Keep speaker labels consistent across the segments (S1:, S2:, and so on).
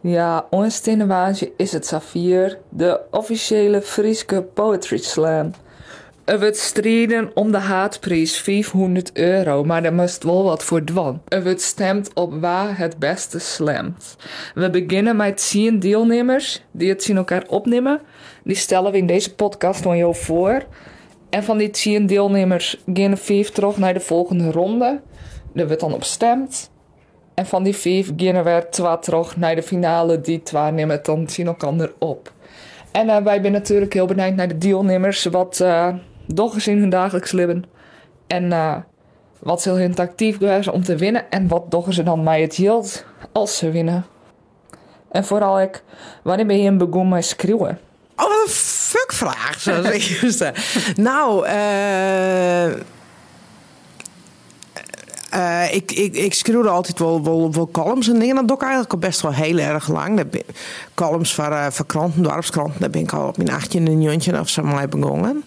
S1: Ja, ons is het Safir, de officiële Frieske Poetry Slam. Er wordt strijden om de haatprijs 500 euro, maar er moest wel wat voor dwan. Er wordt stemd op waar het beste slamt. We beginnen met 10 deelnemers die het zien elkaar opnemen. Die stellen we in deze podcast aan jou voor. En van die 10 deelnemers gaan er 5 terug naar de volgende ronde. Er wordt dan op stemd. En van die vijf gaan er twee terug naar de finale. Die twee nemen het dan zien elkaar op. En eh, wij zijn natuurlijk heel benieuwd naar de deelnemers. Wat uh, doch is in hun dagelijks leven. En uh, wat zal hun tactiek geweest om te winnen. En wat doch ze dan mij het hield als ze winnen. En vooral ik, wanneer ben je begonnen met schreeuwen?
S2: Oh, wat een fuckvraag, zoals ik juist Nou, eh... Uh, ik, ik, ik schreeuwde altijd wel, wel, wel columns en dingen. Dat doe ik eigenlijk al best wel heel erg lang. Columns voor, uh, voor kranten, dorpskranten. Daar ben ik al op mijn 18 en jontje of zo mee begonnen.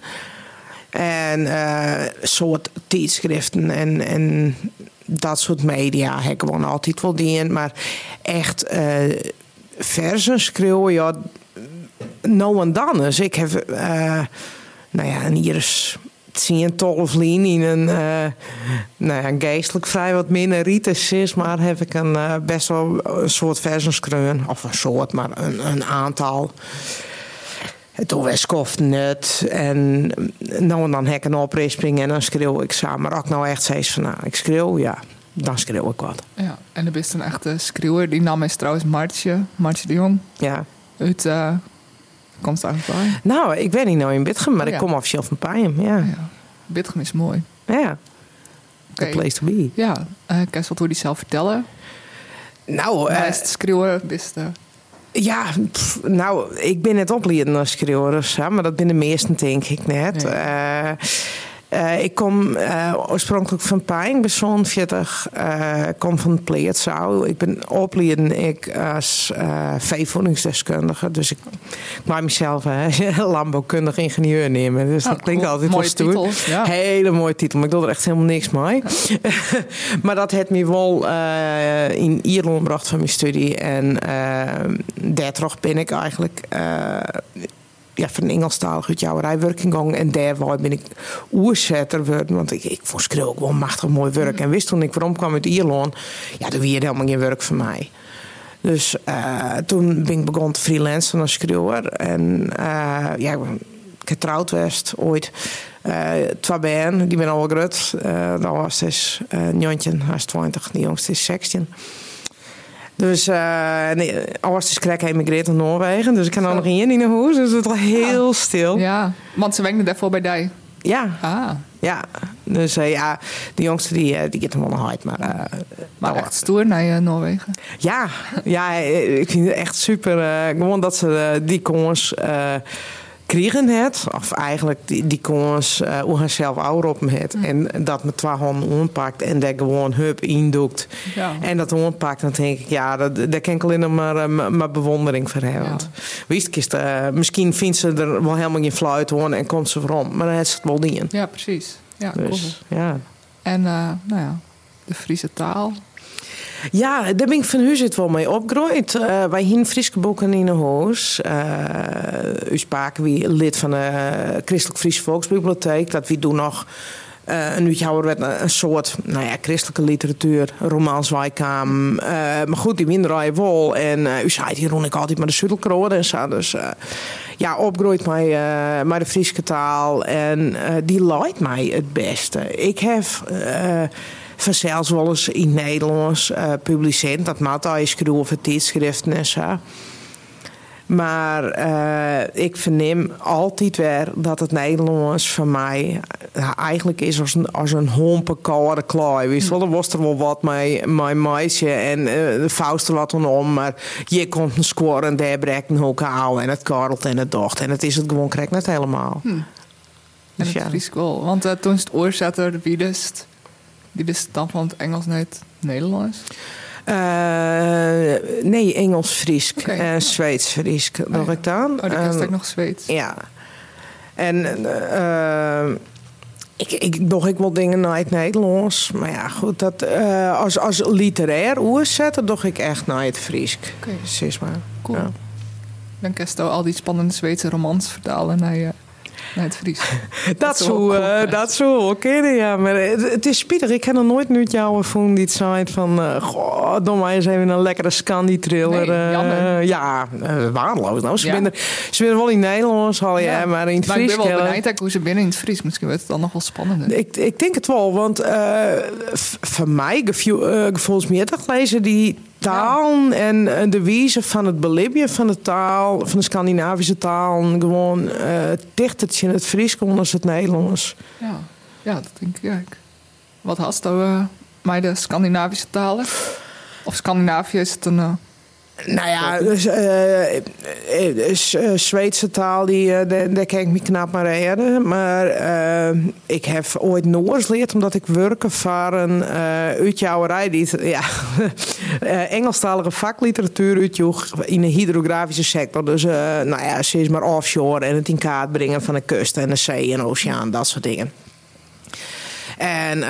S2: En uh, soort tijdschriften en, en dat soort media heb ik gewoon altijd wel dingen. Maar echt uh, versen schreeuwen, ja, nou en dan. Dus ik heb, nou ja, en hier is zien twaalf in een, uh, nou ja, geestelijk vrij wat minder ritus is, maar heb ik een uh, best wel een soort versenskreun, of een soort, maar een, een aantal. Toen was koft net en nou en dan heb ik een oprisping en dan schreeuw ik samen. Maar ook nou echt steeds van, nou, ik schreeuw, ja, dan schreeuw ik wat.
S1: Ja, en er is een echte schreeuwer, die naam is trouwens Martje, Martje de Jong.
S2: Ja.
S1: Uit... Uh, Komt eigenlijk bij?
S2: Nou, ik ben niet nou in Bitgem, maar
S1: Oh, ja.
S2: ik kom officieel van Pijm. Ja.
S1: Ja. Bitgem is mooi.
S2: Ja. The
S1: Oké.
S2: place to be.
S1: Ja, uh, kan je wat hoe die zelf vertellen?
S2: Nou, eh,
S1: het schreeuwen, de...
S2: ja, pff, nou, ik ben net opleiden als schreeuwer, dus, hè, maar dat ben de meesten denk ik net. Eh, eh, ik kom eh, oorspronkelijk van Pijn, ik ben zo'n 40, eh, ik kom van Pleertzouw. Ik ben opleiden ik als eh veevoedingsdeskundige, dus ik maak mezelf landbouwkundig ingenieur nemen. Dus dat
S1: Oh,
S2: klinkt
S1: cool.
S2: altijd wel stoer.
S1: ja.
S2: Hele mooie titel, maar ik doe er echt helemaal niks mee. maar dat heeft me wel in Ierland gebracht van mijn studie. En daar terug ben ik eigenlijk ja, van Engelstalig uit jouwerij working gang. En daar ben ik oerzetter worden. Want ik, ik vond ook wel machtig mooi werk. En wist toen ik waarom kwam uit Ierland, ja, toen weer helemaal geen werk voor mij. Dus eh, toen ben ik begonnen te freelancen als schreeuwer. En eh, ja, ik getrouwd was ooit. Eh twee bijen, die ben al groot. Eh dat was dus Jontje, hij is 20, de jongste is 16. Dus uh, nee, als is krek emigreerd naar Noorwegen. Dus ik kan dan nog in in de huis. Dus het was heel stil. Ja,
S1: Ja, want ze wenken daarvoor bij die.
S2: ja.
S1: Ah,
S2: Dus eh, ja, de jongste die, eh, die gaat hem wel naar huid. Maar,
S1: maar echt stoer naar Noorwegen.
S2: Ja, ja, ik vind het echt super. gewoon dat ze die eh kriegen het. Of eigenlijk die, die kongens eh hoe hij zelf ouder op het. En dat met twee handen ompakt en daar gewoon hup indoekt.
S1: Ja.
S2: En dat ompakt, dan denk ik, ja, dat, daar kan ik alleen maar, eh, maar, maar bewondering voor hebben.
S1: Ja.
S2: Wist kist, eh, misschien vindt ze er wel helemaal geen fluit hoor en komt ze voorom. Maar dan heeft ze het wel dingen.
S1: Ja, precies. Ja, cool.
S2: Dus, ja.
S1: En uh, nou ja, de Friese taal.
S2: Ja, daar ben ik van huis uit wel mee opgegroeid. Uh, wij hier Friese boeken in een. Uh, u spraken wie lid van de Christelijk Friese Volksbibliotheek. Dat we doen nog uh, een uurtje ouder werd een soort nou ja, christelijke literatuur, romans wijkam. Uh, maar goed, die windraai wel. En u zei hier rond ik altijd maar de Suddelkroon en zo. Dus ja, opgegroeid met, uh, met de Friese taal. En die leidt mij het beste. Ik heb vanzelfs wel eens in Nederlands uh, publiceerd. Dat maakt al eens voor tijdschriften en zo. Maar uh, ik verneem altijd weer dat het Nederlands voor mij uh, eigenlijk is als een, als een. Wist wel, er was er wel wat met mijn meisje en uh, de faust er wat om. Maar je komt een score en daar breekt een hoek aan en het karelt en het docht. En het is het gewoon krijgt net helemaal.
S1: Hm. En dus het ja. is cool. Want uh, toen is het oorzetter, wie wist, die dan van het Engels net Nederlands?
S2: Uh, nee, Engels-Friesk okay. en Zweeds-Friesk
S1: oh,
S2: nog ik dan.
S1: Oh, dan um, nog Zweeds.
S2: Ja. En uh, Ik, ik doe ik wel dingen naar het Nederlands. Maar ja, goed, dat, als, als literair oerzetten, doe ik echt naar het Fries.
S1: Oké.
S2: Precies maar.
S1: Cool.
S2: Ja.
S1: Dan kan je al die spannende Zweedse romans vertalen naar, je, naar het Fries.
S2: Dat
S1: is wel
S2: zou,
S1: cool,
S2: eh,
S1: ja.
S2: dat. Maar het, het is spietig. Ik heb nog nooit nu jou van die zei van... eh goh, doe maar eens even een lekkere Scandi-thriller.
S1: Nee,
S2: eh, ja, waardeloos. Nou, ze
S1: Ja.
S2: zijn er, ze zijn er wel in Nederlands, al ja,
S1: Ja.
S2: maar in het
S1: Maar ik
S2: Fries.
S1: ben wel benieuwd hoe ze binnen in het Fries. Misschien wordt het dan nog wel spannender.
S2: Ik, ik denk het wel, want v- voor mij gevoel, eh, gevoelsmatig lezen die taal en eh, de wijze van het belibben van de taal, van de Scandinavische taal, gewoon eh dichtertje in het Fries komt als het Nederlands.
S1: Ja, ja dat denk ik ook. Wat hast nou eh mij de Scandinavische talen? Of Scandinavië is het een... eh,
S2: Nou ja, dus, eh, eh, eh, Zweedse taal, die, daar, daar kan ik me knap maar redden. Maar ik heb ooit Noors geleerd, omdat ik werken voor een uh, uitjouwerij. Die, ja, Engelstalige vakliteratuur uitjoeg in de hydrografische sector. Dus nou ja, steeds maar offshore en het in kaart brengen van de kust en de zee en de oceaan, dat soort dingen. En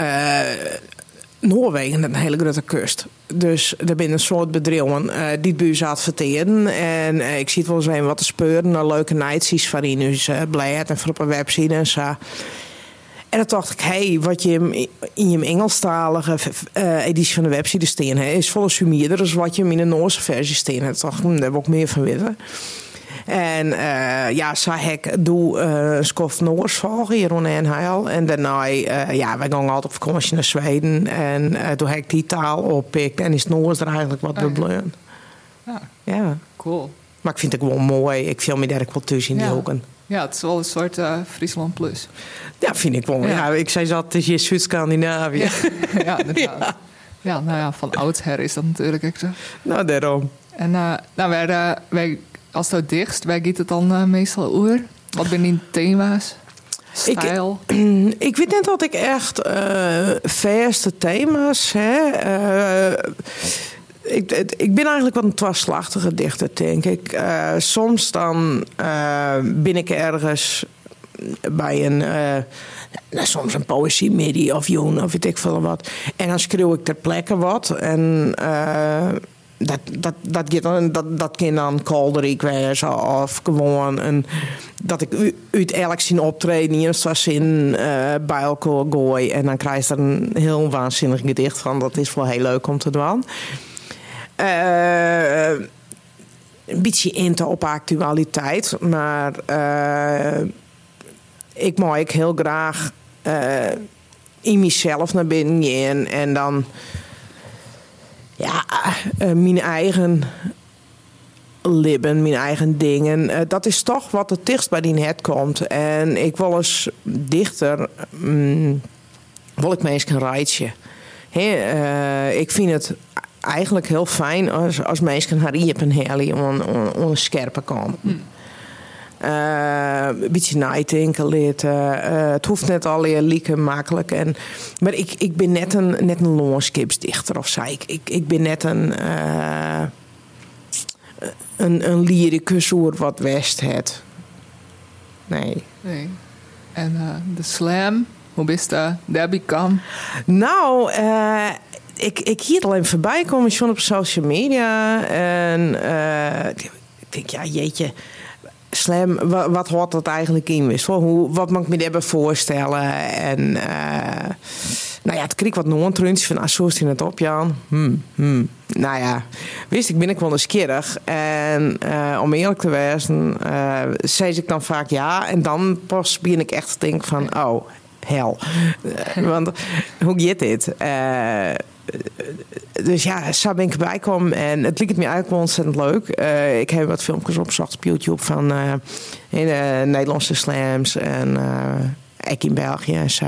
S2: Noorwegen een hele grote kust. Dus er zijn een soort bedrijven eh, die het buis adverteren. En eh, ik zie het wel eens een wat te speuren naar leuke nightsies van in dus uh, en voor op een website en zo. En dan dacht ik, hey, wat je in je Engelstalige eh, editie van de website steen is volle sumierder dan wat je in de Noorse versie steen hebt. dacht ik, hm, daar ik meer van weten. En eh, ja, zo ik doe eh, een skof Noors volgen hier in en Heil. En daarna, eh, ja, wij gaan altijd op vakantie naar Zweden. En toen heb ik die taal oppikt. En is Noors er eigenlijk wat
S1: Ah, ja. ja,
S2: Ja.
S1: cool.
S2: Maar ik vind het gewoon mooi. Ik viel me daar ook wel tussen in die
S1: Ja.
S2: hoeken.
S1: Ja, het is wel een soort Friesland plus.
S2: Ja, vind ik wel.
S1: Ja.
S2: Ja. ik zei dat het is hier Zuid-Scandinavië.
S1: Ja, ja inderdaad. Ja. nou ja, van oudsher is dat natuurlijk ook zo.
S2: Nou, daarom.
S1: En eh, nou, wij, wij, als het dichtst, wij giet het dan eh, meestal oer. Wat ben die thema's?
S2: Ik-
S1: Stijl?
S2: Ik weet net dat ik echt verste thema's heb. Eh, ik, ik ben eigenlijk wat een twaslachtige dichter, denk ik. Soms dan eh, ben ik ergens bij een... nou, soms een poëzie-midi of joen of weet ik veel wat. En dan schreeuw ik ter plekke wat. En dat, dat, dat, dan, dat, dat kan dan of gewoon dat ik u- uit elk zien optreden in een zin eh bij elkaar gooi. En dan krijg je er een heel waanzinnig gedicht van. Dat is wel heel leuk om te doen. Eh, een beetje into op actualiteit, maar eh, ik mag ik heel graag eh, in mezelf naar binnen en dan ja, eh, mijn eigen libben, mijn eigen dingen. Eh, dat is toch wat het dichtst bij die net komt. En ik wil eens dichter, mm, wil ik mensen een rijtje. Hè, eh, ik vind het eigenlijk heel fijn als, als mensen haar iepen halen om, om, een scherpe kant. Eh, een beetje nadenken leren. Eh, het hoeft net alleen lieke makkelijk. En, maar ik, ik ben net een, net een longskipsdichter of zo. Ik, ik, ik ben net een, eh een, een lyricus wat West het. Nee.
S1: Nee. En de slam, hoe bist dat? Debbie kan.
S2: Nou, ik, ik hier alleen voorbij komen schon op social media. En ik denk, ja, jeetje. Slam, wat, hoort dat eigenlijk in? Hoe, wat mag ik me daarbij voorstellen? En eh, nou ja, het kreeg wat noontruntjes van, ah, zo is het op, Jan. Hmm, hmm. Nou ja, wist ik ben ik wel nieuwsgierig. En eh, om eerlijk te wezen, eh zei ik dan vaak ja. En dan pas begin ik echt te denken van, oh, hel. Eh, want hoe gaat dit? Eh, dus ja, zo ben ik erbij kwam en het liep het me eigenlijk ontzettend leuk. Eh, ik heb wat filmpjes opgezocht op YouTube van hele Nederlandse slams en ik in België en zo.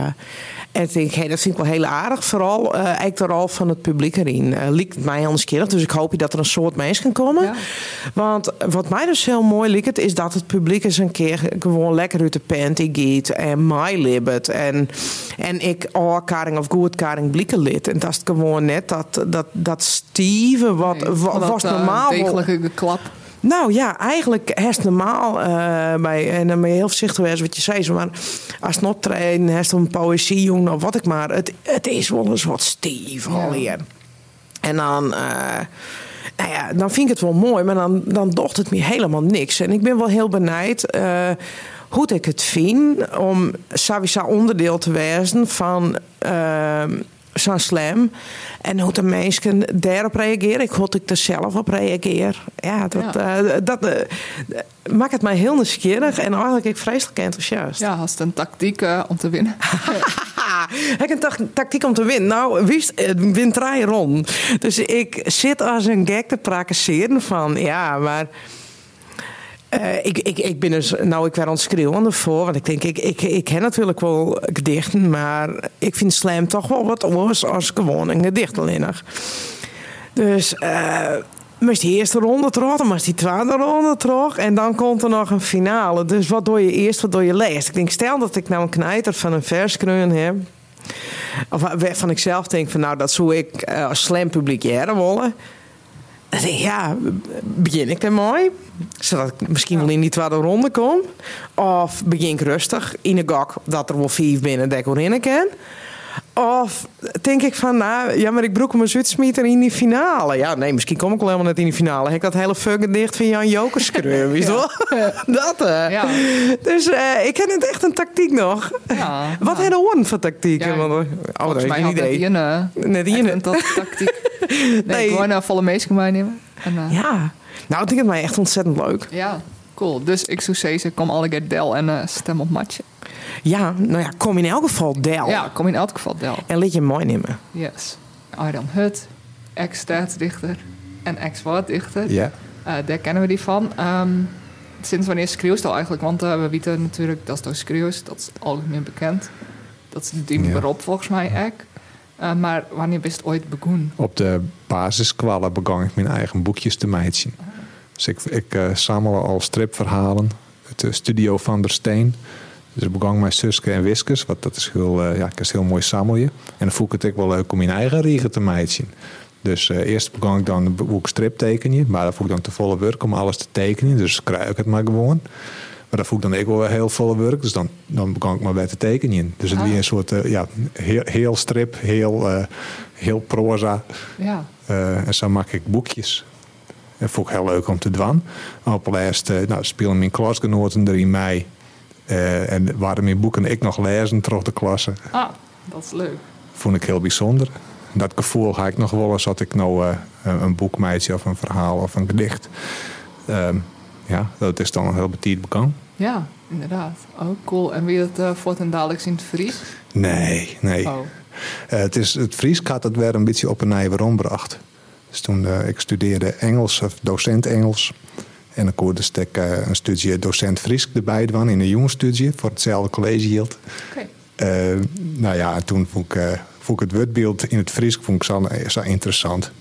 S2: En ik denk, hey, dat vind ik wel heel aardig. Vooral eh eigenlijk de rol van het publiek erin. Eh liekt het mij anders keer. Dus ik hoop dat er een soort mensen kan komen.
S1: Ja.
S2: Want wat mij dus heel mooi lijkt, is dat het publiek eens een keer gewoon lekker uit de panty gaat en mij libbet. En, en ik al karing of goed karing blikken lid. En dat is gewoon net dat, dat, dat Steven, wat,
S1: Nee,
S2: wa-
S1: van dat,
S2: was
S1: eh,
S2: normaal. wel-
S1: degelijke geklap.
S2: Nou ja, eigenlijk herst normaal uh, bij, en dan ben je heel voorzichtig geweest wat je zei. Zo, maar als het optreden, herst een poëzie, jongen, of wat ik maar. Het, het is wel eens wat stief alweer. En dan, uh, nou ja, dan vind ik het wel mooi, maar dan, dan docht het me helemaal niks. En ik ben wel heel benijd uh, hoe ik het vind om sowieso onderdeel te wezen van zo'n slam. En hoe de mensen daarop reageren. Ik hoop dat ik er zelf op reageer. Ja, dat, ja. Uh, dat uh, maakt het mij heel nieuwsgierig en eigenlijk ik vreselijk enthousiast.
S1: Ja, als het een tactiek uh, om te winnen.
S2: Ik een tactiek om te winnen? Nou, wie wint draai rond. Dus ik zit als een gek te praktiseren van ja, maar. Uh, ik, ik, ik ben dus, nou, ik aan het schreeuwen ervoor. Want ik denk, ik, ik, ik ken natuurlijk wel gedichten, maar ik vind slam toch wel wat anders als gewoon een gedicht Dus, uh, moest die eerste ronde terug, dan moest die tweede ronde terug. En dan komt er nog een finale. Dus wat doe je eerst, wat doe je leest? Ik denk, stel dat ik nou een knijter van een verskreun heb. Of van ik zelf denk van, nou, dat zou ik uh, als slam publiceren willen. Dan ik, ja, begin ik er mooi? Zodat ik misschien wel in die tweede ronde kom. Of begin ik rustig in een gok dat er wel vijf binnen dat ik kan. Of denk ik van, nou, ja, maar ik broek mijn Zwitsermieter in die finale. Ja, nee, misschien kom ik wel helemaal net in die finale. Heb ik dat hele fucking dicht van Jan Jokers weet je wel? dat, hè. Ja. Dus uh, ik ken het echt een tactiek nog. Ja, Wat ja. hebben van tactieken? Ja, Want,
S1: oh, volgens mij had idee. net in dat tactiek. nee, nee. gewoon naar volle meestal meenemen.
S2: En, uh, ja. Nou, ik vind het mij echt ontzettend leuk.
S1: Ja, cool. Dus ik zou zeggen, kom alle keer Del en uh, stem op matje.
S2: Ja, nou ja, kom in elk geval Del.
S1: Ja, kom in elk geval Del.
S2: En liet je mooi nemen.
S1: Yes. Arjan Hut, ex-staatsdichter en ex-woorddichter.
S3: Ja.
S1: Uh, daar kennen we die van. Um, sinds wanneer schreeuwt al eigenlijk? Want uh, we weten natuurlijk dat het schreeuwt. Dat is algemeen bekend. Dat is die ja. beroep volgens mij ook. Uh, maar wanneer is het ooit begonnen?
S3: Op de basiskwallen begon ik mijn eigen boekjes te meiden. Dus ik, ik uh, samel al stripverhalen. Het studio van der Steen. Dus ik begon met Suske en Wiskes. Wat dat is heel, uh, ja, ik is heel mooi sammelje. En dan voel ik het ook wel leuk om mijn eigen riegen te meiden. Dus uh, eerst begon ik dan een strip tekenen. Maar dan voel ik dan te volle werk om alles te tekenen. Dus krijg ik het maar gewoon. Maar dat voel ik dan ook wel heel volle werk. Dus dan, dan begon ik maar bij te tekenen. Dus het ah. weer een soort uh, ja, heel, heel strip, heel, heel proza.
S1: Ja.
S3: En zo maak ik boekjes. Dat vond ik heel leuk om te doen. Op laatst nou, spelen mijn klasgenoten er in mei. en waren mijn boeken ik nog lezen terug de klasse.
S1: Ah, dat is leuk.
S3: Vond ik heel bijzonder. Dat gevoel ga ik nog wel eens had ik nou een boekmeisje of een verhaal of een gedicht. Um, ja, dat is dan een heel betiert bekend.
S1: Ja, inderdaad. Oh, cool. En wie het uh, voor en dadelijk in het Fries?
S3: Nee, nee. Oh. Uh, het, is, het Fries gaat dat weer een beetje op een nieuwe rondbracht. Dus toen uh, ik studeerde Engels, of docent Engels. En dan dus ik een studie docent Fries erbij doen in een jongstudie voor hetzelfde college hield.
S1: Okay.
S3: nou ja, toen vond ik, vond ik het woordbeeld in het Fries vond ik zo, zo interessant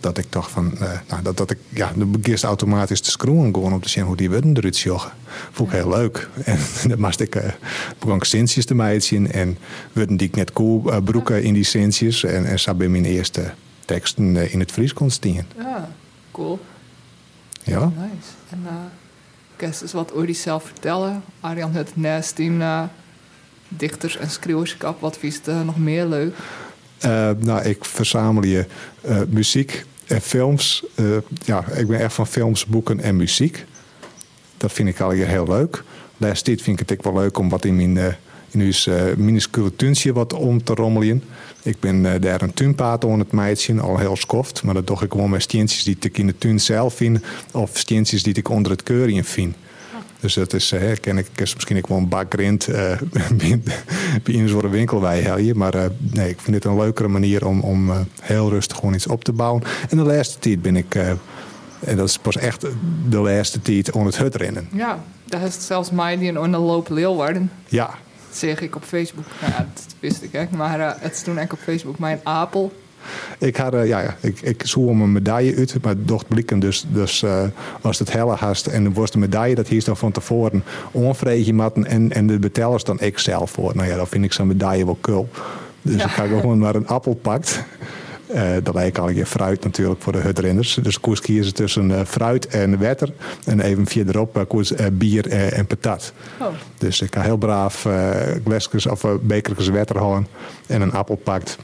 S3: dat ik toch van, nou, dat, dat ik, ja, de begin automatisch te scroeven gewoon om te zien hoe die worden eruit joggen. Vond ik heel leuk. En dan moest ik, begon ik cinsjes te zien en werden die ik net cool broeken in die cinsjes en, en zo bij mijn eerste teksten in het Fries kon staan.
S1: Ja, cool.
S3: Ja.
S1: Nice. En uh, je eens wat over zelf vertellen? Arjan het nest in dichters en schreeuwerskap, wat vies nog meer leuk?
S3: nou, ik verzamel je muziek en films, uh, ja, ik ben echt van films, boeken en muziek. Dat vind ik al heel leuk. Laatst dit vind ik het ook wel leuk om wat in mijn, uh, in uw uh, minuscule tuintje wat om te rommelen. Ik ben daar een tuinpaad aan het meidje, al heel skoft. Maar dat doe ik gewoon met steentjes die ik in de tuin zelf vind. Of steentjes die ik onder het keurje vind. Dus dat is, hè, ken ik, is misschien ik wel een bakgrind uh, bij een soort winkel wij Maar uh, nee, ik vind dit een leukere manier om, om uh, heel rustig gewoon iets op te bouwen. En de laatste tijd ben ik, en dat is pas echt de laatste tijd, om het hut rennen.
S1: Ja, daar is zelfs mij die een loop Leeuwarden.
S3: Ja.
S1: Dat zeg ik op Facebook. Nou ja, dat wist ik echt. Maar het is toen echt op Facebook mijn apel.
S3: Ik, had, uh, ja, ja, ik, ik zoek om een medaille uit, maar docht blikken dus, dus uh, als het helle hast en was de medaille, dat hier dan van tevoren onvrede matten en, en de betalers dan ik zelf voor. Nou ja, dan vind ik zo'n medaille wel cool. Dus ik ga gewoon maar een appel pakt. Uh, dat lijkt al je fruit natuurlijk voor de hutrenners. Dus koers kiezen tussen uh, fruit en wetter. En even verderop uh, koers bier en patat. Oh. Dus ik ga heel braaf glasjes of bekertjes wetter halen en een appel pakt.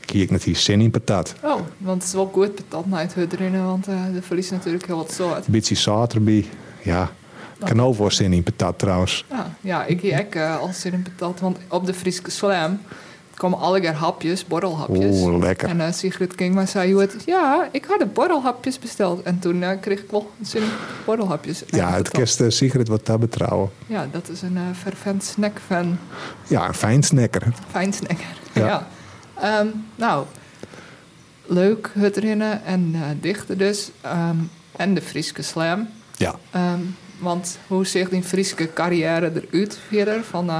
S3: Kies ik natuurlijk zin in patat.
S1: Oh, want het is wel goed patat naar het hutrennen, want de verliest natuurlijk heel wat zout.
S3: Een beetje zout erbij, ja. Kan ook wel zin in patat trouwens.
S1: Ja, ja ik heb ook uh, al zin in patat, want op de Friese Slam komen alle hapjes, borrelhapjes.
S3: Oeh, lekker.
S1: En uh, Sigrid Kingma zei, het, ja, ik had de borrelhapjes besteld. En toen uh, kreeg ik wel zin in borrelhapjes.
S3: Ja, het kerst uh, Sigrid wat dat betrouwen.
S1: Ja, dat is een fervent snackfan.
S3: Ja, een fijn snacker.
S1: Fijn snacker, ja. ja. Um, nou, leuk het rennen en dichten dus. Um, en de Friese Slam.
S3: Ja.
S1: Um, want hoe ziet die Friese carrière eruit verder? Van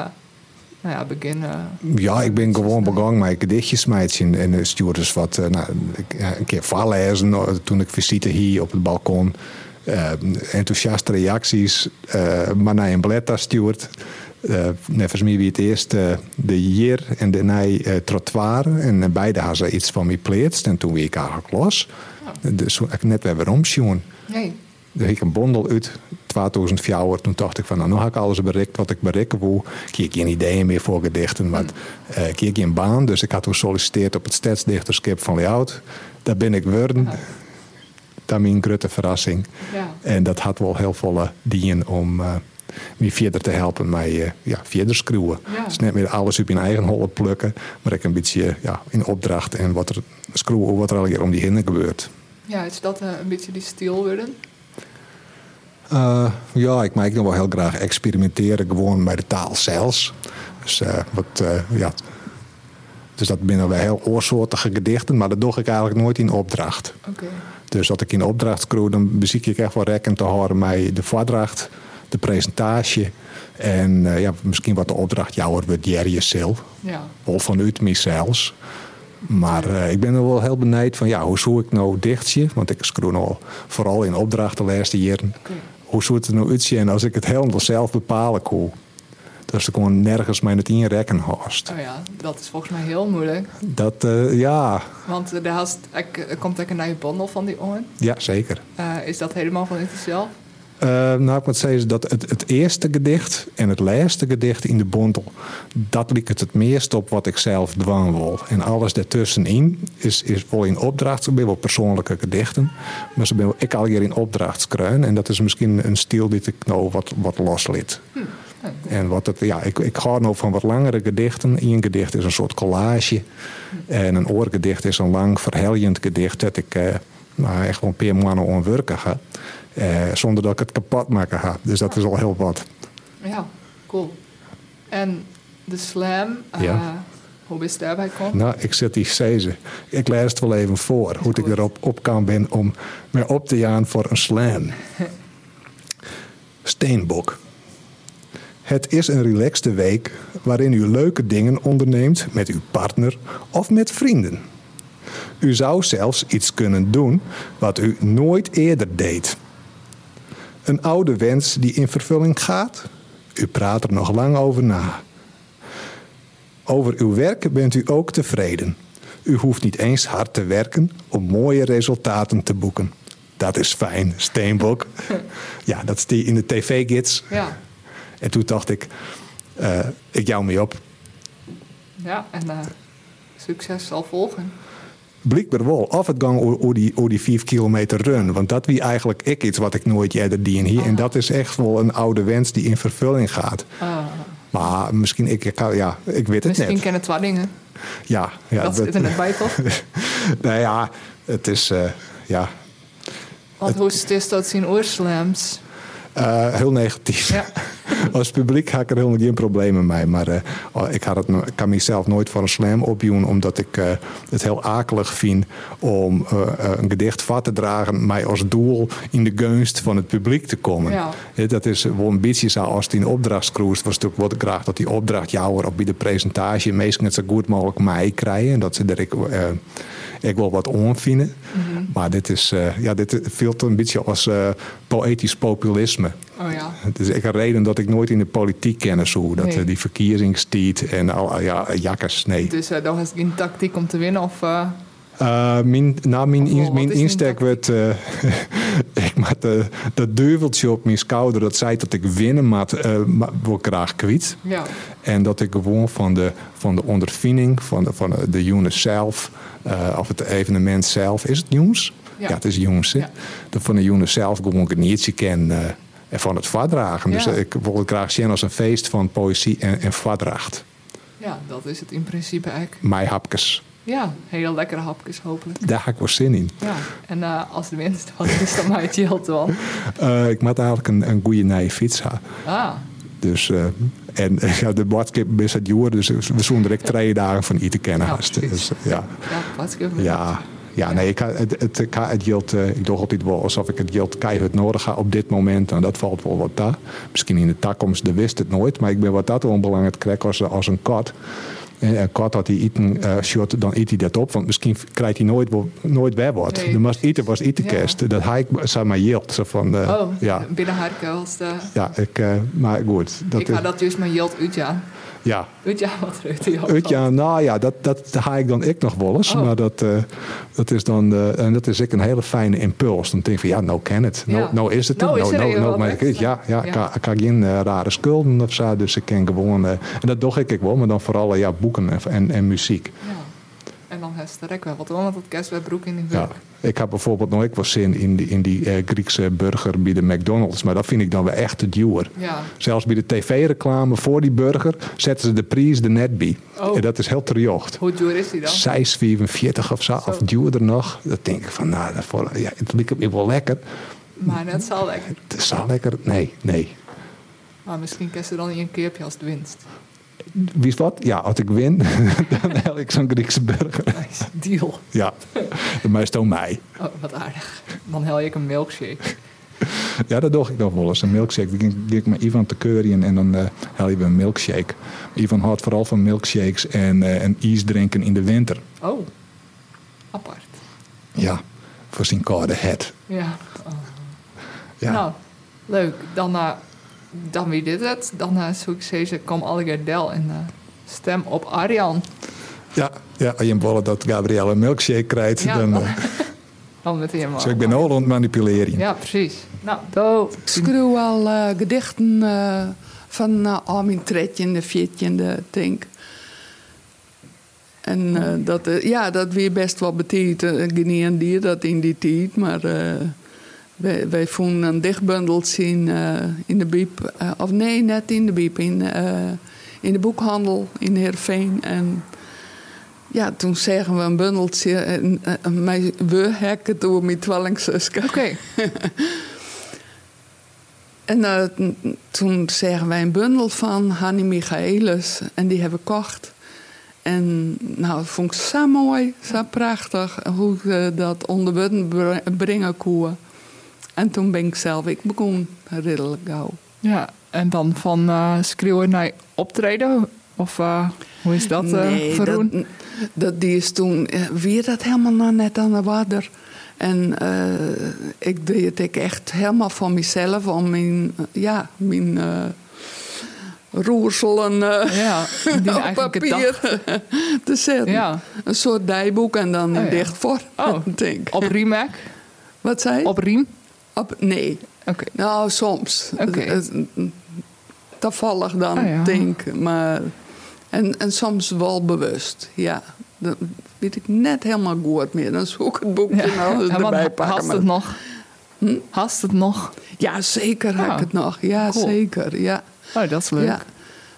S1: nou ja, begin.
S3: ja, ik ben gewoon begonnen met gedichtjes en, en stuurde dus wat, uh, nou, een keer voorlezen eh, toen ik visite hier op het balkon. Uh, enthousiaste reacties, uh, maar naar een blad stuurt. Uh, volgens mij wie het eerst de Jier en de Nij uh, trottoir. En beide hadden ze iets van mij pleetst. En toen weer ik eigenlijk los. Oh. Dus ik net weer waarom,
S1: Nee.
S3: Dus ik een bondel uit 2004. Toen dacht ik van, nou, nu heb ik alles bereikt wat ik bereiken wil. Ik heb geen ideeën meer voor gedichten, maar uh, ik heb geen baan. Dus ik had toen gesolliciteerd op het stadsdichterschap van Leeuwarden. Daar ben ik geworden. Dat is mijn grote verrassing.
S1: Ja.
S3: En dat had wel heel veel dienen om uh, me verder te helpen met uh, ja, verder schroeven.
S1: Ja.
S3: Dus niet meer alles op je eigen hollen plukken, maar ik een beetje ja, in opdracht en wat er schroeven, wat er al hier om die heen gebeurt.
S1: Ja, is dat een beetje die stil worden?
S3: Uh, ja, ik maak nog wel heel graag experimenteren, gewoon met de taal zelfs. Dus, uh, wat, uh, ja. dus dat binnen wel heel oorsoortige gedichten, maar dat doe ik eigenlijk nooit in opdracht.
S1: Okay.
S3: Dus dat ik in opdracht kreeg, dan beziek ik echt wel rekken te horen met de voordracht, de presentatie. En ja, misschien wat de opdracht jouwer wordt jij zelf.
S1: Ja.
S3: Of vanuit mezelf. Maar uh, ik ben er wel heel benijd van, ja, hoe zou ik nou dichtje? Want ik schroef al vooral in opdracht de laatste jaren.
S1: Okay.
S3: Hoe zou het nou uitzien als ik het helemaal zelf bepalen kon? Dat ik gewoon nergens mij het inrekken haast.
S1: Oh ja, dat is volgens mij heel moeilijk.
S3: Dat, uh, ja.
S1: Want er, haast, er komt ook een nieuwe bundel van die ongen.
S3: Ja, zeker.
S1: Uh, is dat helemaal van jezelf?
S3: Uh, nou, ik moet zeggen dat het, het, eerste gedicht en het laatste gedicht in de bondel, dat liep het het meest op wat ik zelf dwang wil. En alles daartussenin is, is wel in opdracht, ze wel persoonlijke gedichten, maar ze ben ik al hier in opdrachtskruin. En dat is misschien een stil die ik nou wat, wat loslid.
S1: Hm.
S3: En wat het, ja, ik, ik ga nou van wat langere gedichten. Eén gedicht is een soort collage. En een oorgedicht is een lang verhelgend gedicht dat ik uh, nou, echt wel een paar maanden onwerken ga. Uh, zonder dat ik het kapot maken ga. Dus dat is al heel wat.
S1: Ja, cool. En de slam,
S3: ja.
S1: hoe is daarbij komen?
S3: Nou, ik zet die deze. Ik lees het wel even voor, hoe ik erop op kan ben om me op te gaan voor een slam. Steenbok. Het is een relaxte week waarin u leuke dingen onderneemt met uw partner of met vrienden. U zou zelfs iets kunnen doen wat u nooit eerder deed. Een oude wens die in vervulling gaat? U praat er nog lang over na. Over uw werk bent u ook tevreden. U hoeft niet eens hard te werken om mooie resultaten te boeken. Dat is fijn, Steenbok. ja, dat is die in de tv-gids.
S1: Ja.
S3: En toen dacht ik, uh, ik jou mee op.
S1: Ja, en uh, succes zal volgen
S3: blijkbaar wel. Of het gang over die, over die vijf kilometer run. Want dat wie eigenlijk ik iets wat ik nooit eerder dien hier. En dat is echt wel een oude wens die in vervulling gaat.
S1: Ah.
S3: Maar misschien, ik, ik, ja, ik weet het
S1: misschien
S3: net.
S1: Misschien kennen twee dingen.
S3: Ja. ja
S1: dat, zit er net bij, toch?
S3: nou ja, het is, uh, ja.
S1: Want hoe is dat zien oorslams?
S3: Uh, heel negatief.
S1: Ja.
S3: Als publiek had ik er helemaal geen problemen mee. Maar uh, ik, had het, kan mezelf nooit voor een slam opdoen. Omdat ik uh, het heel akelig vind om een gedicht vat te dragen. mij als doel in de gunst van het publiek te komen.
S1: Ja.
S3: Dat is wel een beetje zo als het in opdrachtskroest was. natuurlijk wat ik graag dat die opdracht jou op bij de presentatie meestal het zo goed mogelijk mij krijgen. En dat ze er ik, ik wil wat onvinden.
S1: Mm -hmm.
S3: Maar dit is, ja, dit voelt een beetje als poëtisch populisme.
S1: Oh ja.
S3: Het is echt een reden dat ik nooit in de politiek ken zo. Dat
S1: Nee.
S3: die verkiezingstiet en al ja, jakkers, nee.
S1: Dus dat is geen tactiek om te winnen of uh,
S3: Uh, mijn, nou, mijn, in- mijn insteek werd... eh, ik de, dat duveltje op mijn schouder, dat zei dat ik winnen, maar uh, wil graag kwijt.
S1: Ja.
S3: En dat ik gewoon van de, van de ondervinding, van de, van de, unit zelf, uh, of het evenement zelf, is het nieuws?
S1: Ja.
S3: Ja, het is jongens. hè?
S1: Ja.
S3: Dat van de unit zelf gewoon een nietje ken uh, en van het vadragen. Dus ik wil het graag zien als een feest van poëzie en, en vadracht.
S1: ja, dat is het in principe eigenlijk.
S3: Mij hapjes.
S1: Ja, hele lekkere hapjes hopelijk.
S3: Daar heb ik wel zin in.
S1: Ja. En uh, als de winst wat is, dan maakt je het wel.
S3: Uh, ik moet eigenlijk een, een goede nieuwe hebben.
S1: Ah,
S3: Dus, uh, en ja, de boodschap is het joer, dus we zullen direct twee dagen van eten kennen.
S1: Ja,
S3: dus, ja.
S1: ja,
S3: Ja, ja, nee, ik, het, het, het geld, eh, ik doe altijd wel alsof ik het geld keihard nodig ga op dit moment. En dat valt wel wat daar. Misschien in de toekomst, de wist het nooit. Maar ik ben wat dat wel belangrijk krijg als, als een kat. En een kat had hij eten eh short, dan eet hij dat op. Want misschien krijgt hij nooit, nooit weer wat.
S1: Nee.
S3: De mas eten was eten
S1: Ja.
S3: kerst. Dat hij maar yield. Zo van, eh,
S1: Oh,
S3: ja,
S1: binnen haar
S3: ja, ik, eh, maar goed. Dat
S1: ik ga dat juist maar Jilt Utja.
S3: ja,
S1: Utja, wat ruikt hij ook
S3: Uit, ja, nou ja, dat, dat haal ik dan ik nog wel eens.
S1: Oh.
S3: Maar dat, eh, dat is dan eh, en dat is ik een hele fijne impuls. Dan denk ik van ja, nou ken het. Nou,
S1: Ja.
S3: nou is het.
S1: Nou even
S3: nou,
S1: wat,
S3: maar ik ja, ja,
S1: Ja.
S3: Ik, kan, ik kan geen eh, rare schulden of zo. Dus ik ken gewoon. en dat doe ik ook wel, maar dan vooral ja, boeken en, en, en muziek.
S1: Ja. En dan heeft er ook wel wat, want dat kerst bij broek in die
S3: Ja.
S1: werk.
S3: Ik heb bijvoorbeeld nog ik wel zin in die, in die eh, Griekse burger bij de McDonald's. Maar dat vind ik dan wel echt te duur.
S1: Ja.
S3: Zelfs bij de tv-reclame voor die burger zetten ze de prijs er net bij.
S1: Oh.
S3: En dat is heel terjocht.
S1: Hoe duur is die dan?
S3: 6,45 of zo,
S1: Zo.
S3: of duurder nog. Dat denk ik van, nou, dat voor, ja, het lijkt me wel lekker.
S1: Maar net zal lekker.
S3: Het zo lekker. Nee, nee.
S1: Maar misschien kerst er dan niet een keertje als de winst.
S3: Wie is wat? Ja, als ik win, dan heb ik zo'n Griekse burger.
S1: Nice. Deal.
S3: Ja, de meest ook mij.
S1: Oh, wat aardig. Dan hel ik een milkshake.
S3: Ja, dat doe ik nog wel eens. Een milkshake. Dan ging ik met Ivan te keuren en dan eh haal je een milkshake. Ivan houdt vooral van milkshakes en, eh en ijs drinken in de winter.
S1: Oh. Apart.
S3: Ja, voor zijn koude het.
S1: Ja.
S3: Ja.
S1: Nou, leuk. Dan, eh, dan wie dit het. Dan uh, zoek ik deze Kom Allegerdel en eh, stem op Arjan.
S3: Ja, ja, als je willen dat Gabrielle een milkshake krijgt,
S1: Ja.
S3: dan... eh,
S1: Dan met hem.
S3: zo ik ben al aan het manipuleren.
S1: Ja, precies. Nou, do.
S4: Ik schreeuw al eh, gedichten eh, van uh, Armin Tretje en de Fietje en de Tink. En eh, dat, ja, dat weer best wel. Uh, Geneer die dat in die tijd. Maar eh, wij, wij vonden een zien eh, in de biep. eh, of nee, net in de biep. In, eh, in de boekhandel in Heerenveen. En ja, toen zeggen we een bundeltje. En, mij, we hekken door mijn.
S1: Oké.
S4: En t- toen zeggen wij een bundel van Hanni Michaelis. En die hebben we gekocht. En nou, dat vond ik zo mooi, zo prachtig. Hoe eh, dat onder brengen kon. En toen ben ik zelf, ik begon redelijk gauw.
S1: Ja, en dan van eh schreeuwen naar optreden? Of eh, hoe is dat verroen?
S4: dat, dat, die is toen weer dat helemaal nog net aan de water. En ik deed het ik echt helemaal van mezelf, om mijn, ja, mijn eh roerselen
S1: Ja, die
S4: op papier te zetten.
S1: Ja.
S4: Een soort dijboek en dan in
S1: Oh, ja.
S4: dichtvorm.
S1: Oh,
S4: denk.
S1: Op Riemek?
S4: Wat zei je?
S1: Op Riem?
S4: Op- nee.
S1: Oké.
S4: Nou, soms.
S1: Oké.
S4: Het- het- Toevallig dan,
S1: Oh, ja.
S4: denk. Maar, en, en soms wel bewust, ja. Dat weet ik net helemaal goed meer. Dan zoek ik het boekje nou
S1: En wat
S4: erbij pakken.
S1: Hast het nog?
S4: Hm?
S1: Hast het nog?
S4: Ja, zeker heb
S1: Ja.
S4: ik het nog. Ja,
S1: Cool.
S4: zeker. Ja.
S1: Oh, dat is leuk.
S4: ja.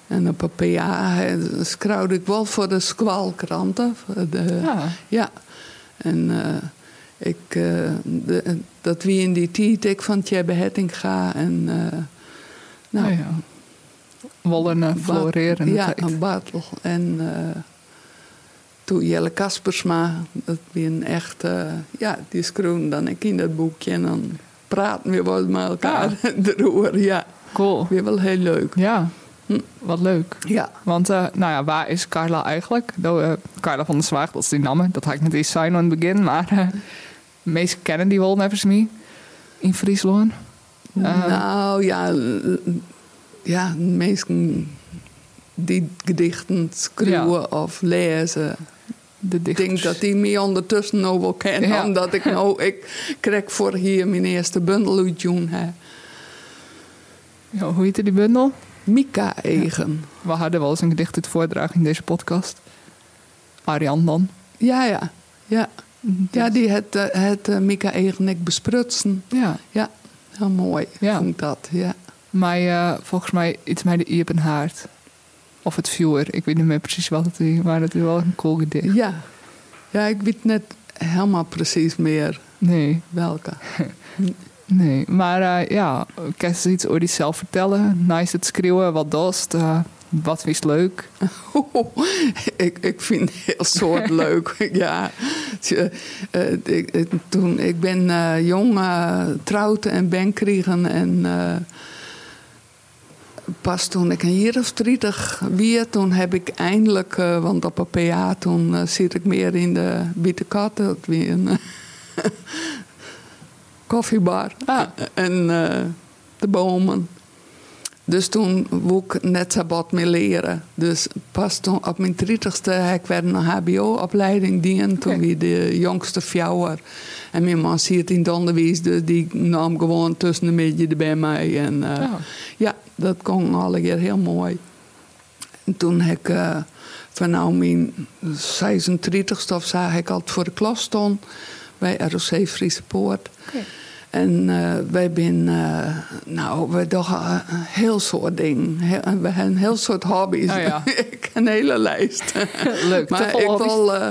S4: En op een PA schrouwde ik wel voor de squalkranten. De,
S1: Ja.
S4: Ja. En eh, ik, eh, de- dat wie in die tijd ik van Tjebbe Hettinga en... eh, nou,
S1: Oh, ja. Wollen uh, floreren.
S4: Ja, een Bartel. En eh, toen Jelle Kaspersma, dat wie een echt, eh, ja, die schreeuwde dan ik in dat boekje en dan praten we wel met elkaar erover. Ja,
S1: Cool.
S4: weer wel heel leuk.
S1: Ja,
S4: Hm.
S1: wat leuk.
S4: Ja,
S1: Want, eh, nou ja, waar is Carla eigenlijk? Nou, eh, Carla van der Zwaag, dat is die naam. Dat had ik niet eens zijn aan het begin. Maar meesten kennen die me. In Friesland. Eh,
S4: nou ja, ja, meesten die gedichten schreeuwen of lezen,
S1: De
S4: Ik denk dat die me ondertussen nou wel kent.
S1: Ja.
S4: Omdat ik nou, ik kreeg voor hier mijn eerste bundel uit June. hè.
S1: Ja, hoe heette die bundel?
S4: Mika Egen.
S1: We hadden wel eens een gedicht uit voordragen in deze podcast. Ariane dan.
S4: Ja, ja. Ja, ja die het, eh, het eh, Mika Egen ik besprutsen.
S1: Ja,
S4: Ja, heel mooi
S1: Ja.
S4: vond ik dat. Ja.
S1: maar eh, volgens mij iets met de Iepen Haard. Of het Viewer. Ik weet niet meer precies wat het is, maar het is wel een cool gedicht.
S4: ja. Ja, ik weet net helemaal precies meer
S1: Nee,
S4: welke.
S1: nee. Maar eh, ja, kan je iets over jezelf vertellen? Nice het schreeuwen, wat dost, wat is leuk?
S4: ik, ik vind heel soort leuk. ja. Eh, ik, ik- toen, ik ben eh, jong eh, trouwd en ben kregen. En eh, pas toen ik een jaar of 30 weer, toen heb ik eindelijk, eh, want op een PA toen eh, zit ik meer in de Witte. Dat weer een eh, koffiebar.
S1: Ah.
S4: En eh, de bomen. Dus toen wou ik net zo wat meer leren. Dus pas toen op mijn 30ste heb ik weer een HBO-opleiding dien. Toen
S1: Oké.
S4: wie de jongste fjouwer. En mijn man zit in het onderwijs, dus die nam gewoon tussen een beetje bij mij. En eh,
S1: Ja.
S4: ja, dat kon alle keer heel mooi. En toen heb ik eh, van nou mijn 36ste of zo, heb ik altijd voor de klas stond bij ROC Friese Poort. En eh, wij zijn, eh, nou, we doen eh, een heel soort dingen. Heel- we hebben een heel soort hobby's.
S1: Oh ja.
S4: ik een hele lijst.
S1: Leuk,
S4: maar ik
S1: hobby's.
S4: wil eh,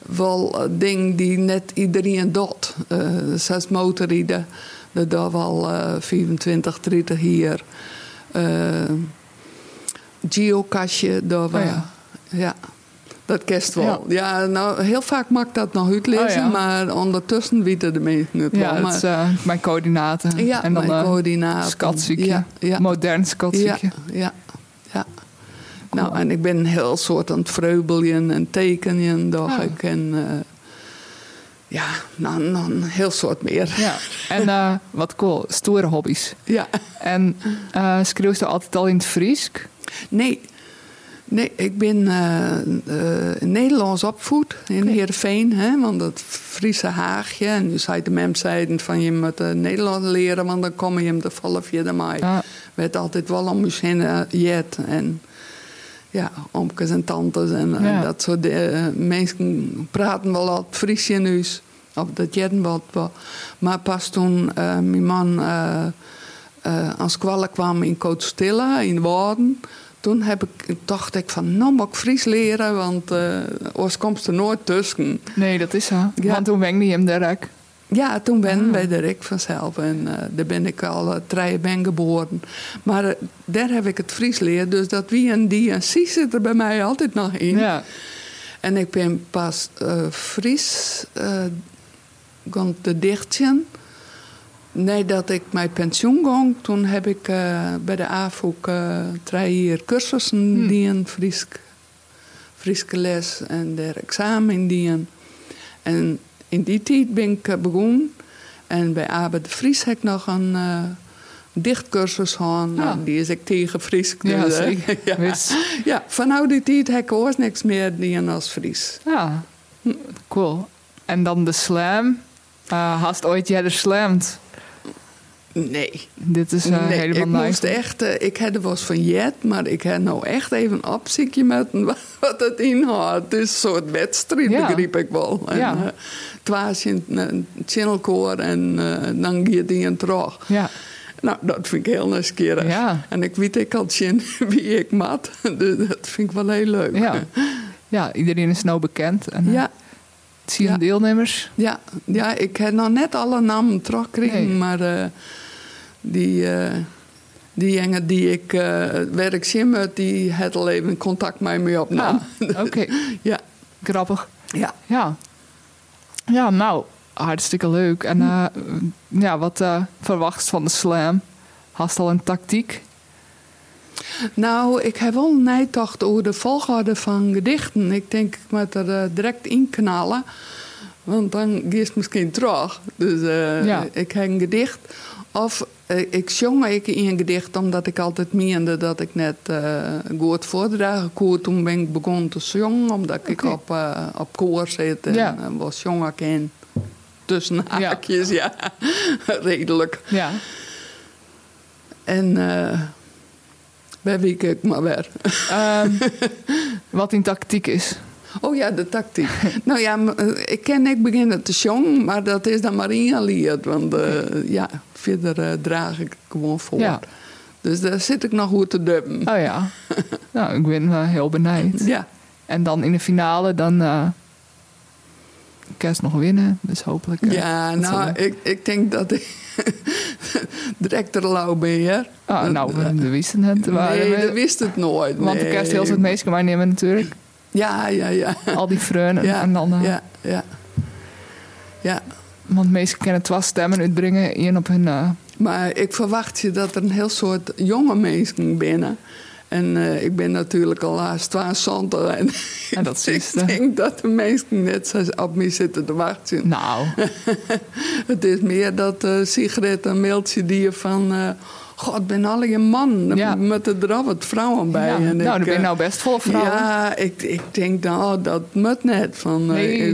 S4: wel dingen die net iedereen doet. Zoals motorrijden, dat doen wel eh 25, 30 hier. Eh geocachje, dat we,
S1: Oh ja.
S4: ja. Dat kerst wel. Ja. nou, heel vaak mag ik dat nog uitlezen,
S1: Oh ja.
S4: maar ondertussen weten de mensen het
S1: Ja,
S4: wel.
S1: eh, mijn coördinaten.
S4: ja,
S1: en dan
S4: mijn
S1: eh,
S4: coördinaten.
S1: skatziekje.
S4: Ja.
S1: Modern skatziekje.
S4: Ja, ja. Nou, en ik ben een heel soort aan het vreubelen en tekenen, dacht
S1: Ah.
S4: ik. En eh, ja, nou, nou, een heel soort meer.
S1: Ja. En eh, wat cool, stoere hobby's.
S4: Ja.
S1: En eh schreeuw je altijd al in het Friesk?
S4: Nee. Nee, ik ben eh, eh, Nederlands opvoed in Heerenveen. Hè, want dat Friese Haagje. En nu zei de mem zeiden van je moet eh, Nederlands leren. Want dan kom je hem de vallen via de maai.
S1: Ja.
S4: werd altijd wel om heen eh, jet. En ja, omkes en tantes en
S1: Ja.
S4: dat soort mensen praten wel al Fries in huis. Of dat jetten wat wel. Maar pas toen mijn man aan squallen kwam in Kootstille, in Waarden... Toen heb ik, dacht ik van, nou moet ik Fries leren, want eh anders komt er nooit tussen.
S1: Nee, dat is zo.
S4: Ja.
S1: Want toen wengde je hem direct.
S4: Ja, toen ben
S1: Ah.
S4: wij direct vanzelf. En eh, daar ben ik al uh, ben geboren. Maar daar heb ik het Fries leren. Dus dat wie en die en zie zit er bij mij altijd nog in.
S1: Ja.
S4: En ik ben pas Fries gaan te dichtjen. Nadat ik mijn pensioen ging, toen heb ik eh, bij de AVOEK eh drie jaar cursussen
S1: Hmm.
S4: dien, Fries, Frieske les en der examen dien. En in die tijd ben ik eh, begonnen. En bij Abe de Vries heb ik nog een eh, dichtcursus gehad. Nou,
S1: Ah.
S4: die is ik tegen Fries.
S1: Ja,
S4: dus,
S1: zeker.
S4: ja. Ja, vanaf die tijd heb ik ook niks meer dien als Fries.
S1: Ja, cool. En dan de slam. Uh, hast ooit jij de slamd?
S4: Nee.
S1: Dit is uh,
S4: nee,
S1: helemaal
S4: ik
S1: nice.
S4: moest echt, eh, ik had er was van jet, maar ik heb nou echt even een opzichtje met wat, het inhoudt. Het is een soort wedstrijd,
S1: Ja.
S4: begreep ik wel. En,
S1: Ja.
S4: eh, het was in een channelkoor en dan gaat die in terug.
S1: Ja,
S4: Nou, dat vind ik heel nieuwsgierig.
S1: Ja.
S4: En ik weet ik al wie ik mat. Dus dat vind ik wel heel leuk.
S1: ja. ja, iedereen is nou bekend. En,
S4: ja,
S1: Zie je
S4: Ja.
S1: deelnemers?
S4: ja, ja, ik heb nog net alle namen teruggekregen,
S1: Nee.
S4: maar eh, die, eh, die jongen die ik uh, werk zie met, die had al even contact met mij opnam.
S1: Ah, Oké,
S4: ja,
S1: grappig.
S4: ja.
S1: Ja. Ja, nou, hartstikke leuk. En uh, ja, wat uh, verwacht van de slam? Hast al een tactiek?
S4: Nou, ik heb wel nagedacht over de volgorde van gedichten. Ik denk, ik moet er uh, direct in knallen. want dan geeft misschien terug. Dus eh,
S1: Ja.
S4: ik heb een gedicht. Of eh, ik zong ik in een gedicht omdat ik altijd meende dat ik net eh, goed voordragen kon. Toen ben ik begonnen te zongen, omdat ik op, eh, op koor zit en
S1: Ja.
S4: eh, was zongen ken. Tussen
S1: Ja.
S4: haakjes, ja. Redelijk.
S1: Ja.
S4: En eh bij wie kijk maar weer.
S1: Ehm, wat in tactiek is.
S4: Oh ja, de tactiek. nou ja, eh, ik ken ik beginnen te zingen, maar dat is dan maar ingeleerd. Want eh, ja, verder eh, draag ik gewoon voor.
S1: Ja.
S4: Dus daar zit ik nog goed te dubben.
S1: Oh ja. nou, ik ben eh, heel benijd.
S4: Ja,
S1: En dan in de finale, dan kerst nog winnen. Dus hopelijk.
S4: ja nou, ik, ik denk dat ik direct er lauw ben, hè?
S1: Ah, nou, we, wisten het.
S4: Nee,
S1: we-
S4: dat wist het nooit.
S1: want de kerst heel het meeste maar nemen natuurlijk.
S4: Ja, ja, ja.
S1: Al die vreun en,
S4: Ja,
S1: en dan... eh,
S4: ja, ja. Ja,
S1: Want meesten kunnen twee stemmen uitbrengen. één op hun... eh,
S4: Maar ik verwacht je dat er een heel soort jonge mensen binnen. En eh, ik ben natuurlijk al haast 22 en
S1: dat
S4: ik
S1: is,
S4: denk dat de mensen net zo op me zitten te wachten.
S1: nou,
S4: Het is meer dat eh Sigrid een mailtje die je van... eh God, ben al je man
S1: Ja.
S4: met er al wat vrouwen bij.
S1: ja,
S4: En
S1: nou,
S4: ik,
S1: dan ben je nou best vol vrouwen.
S4: Ja, ik, ik denk dan, oh, dat moet net. Van,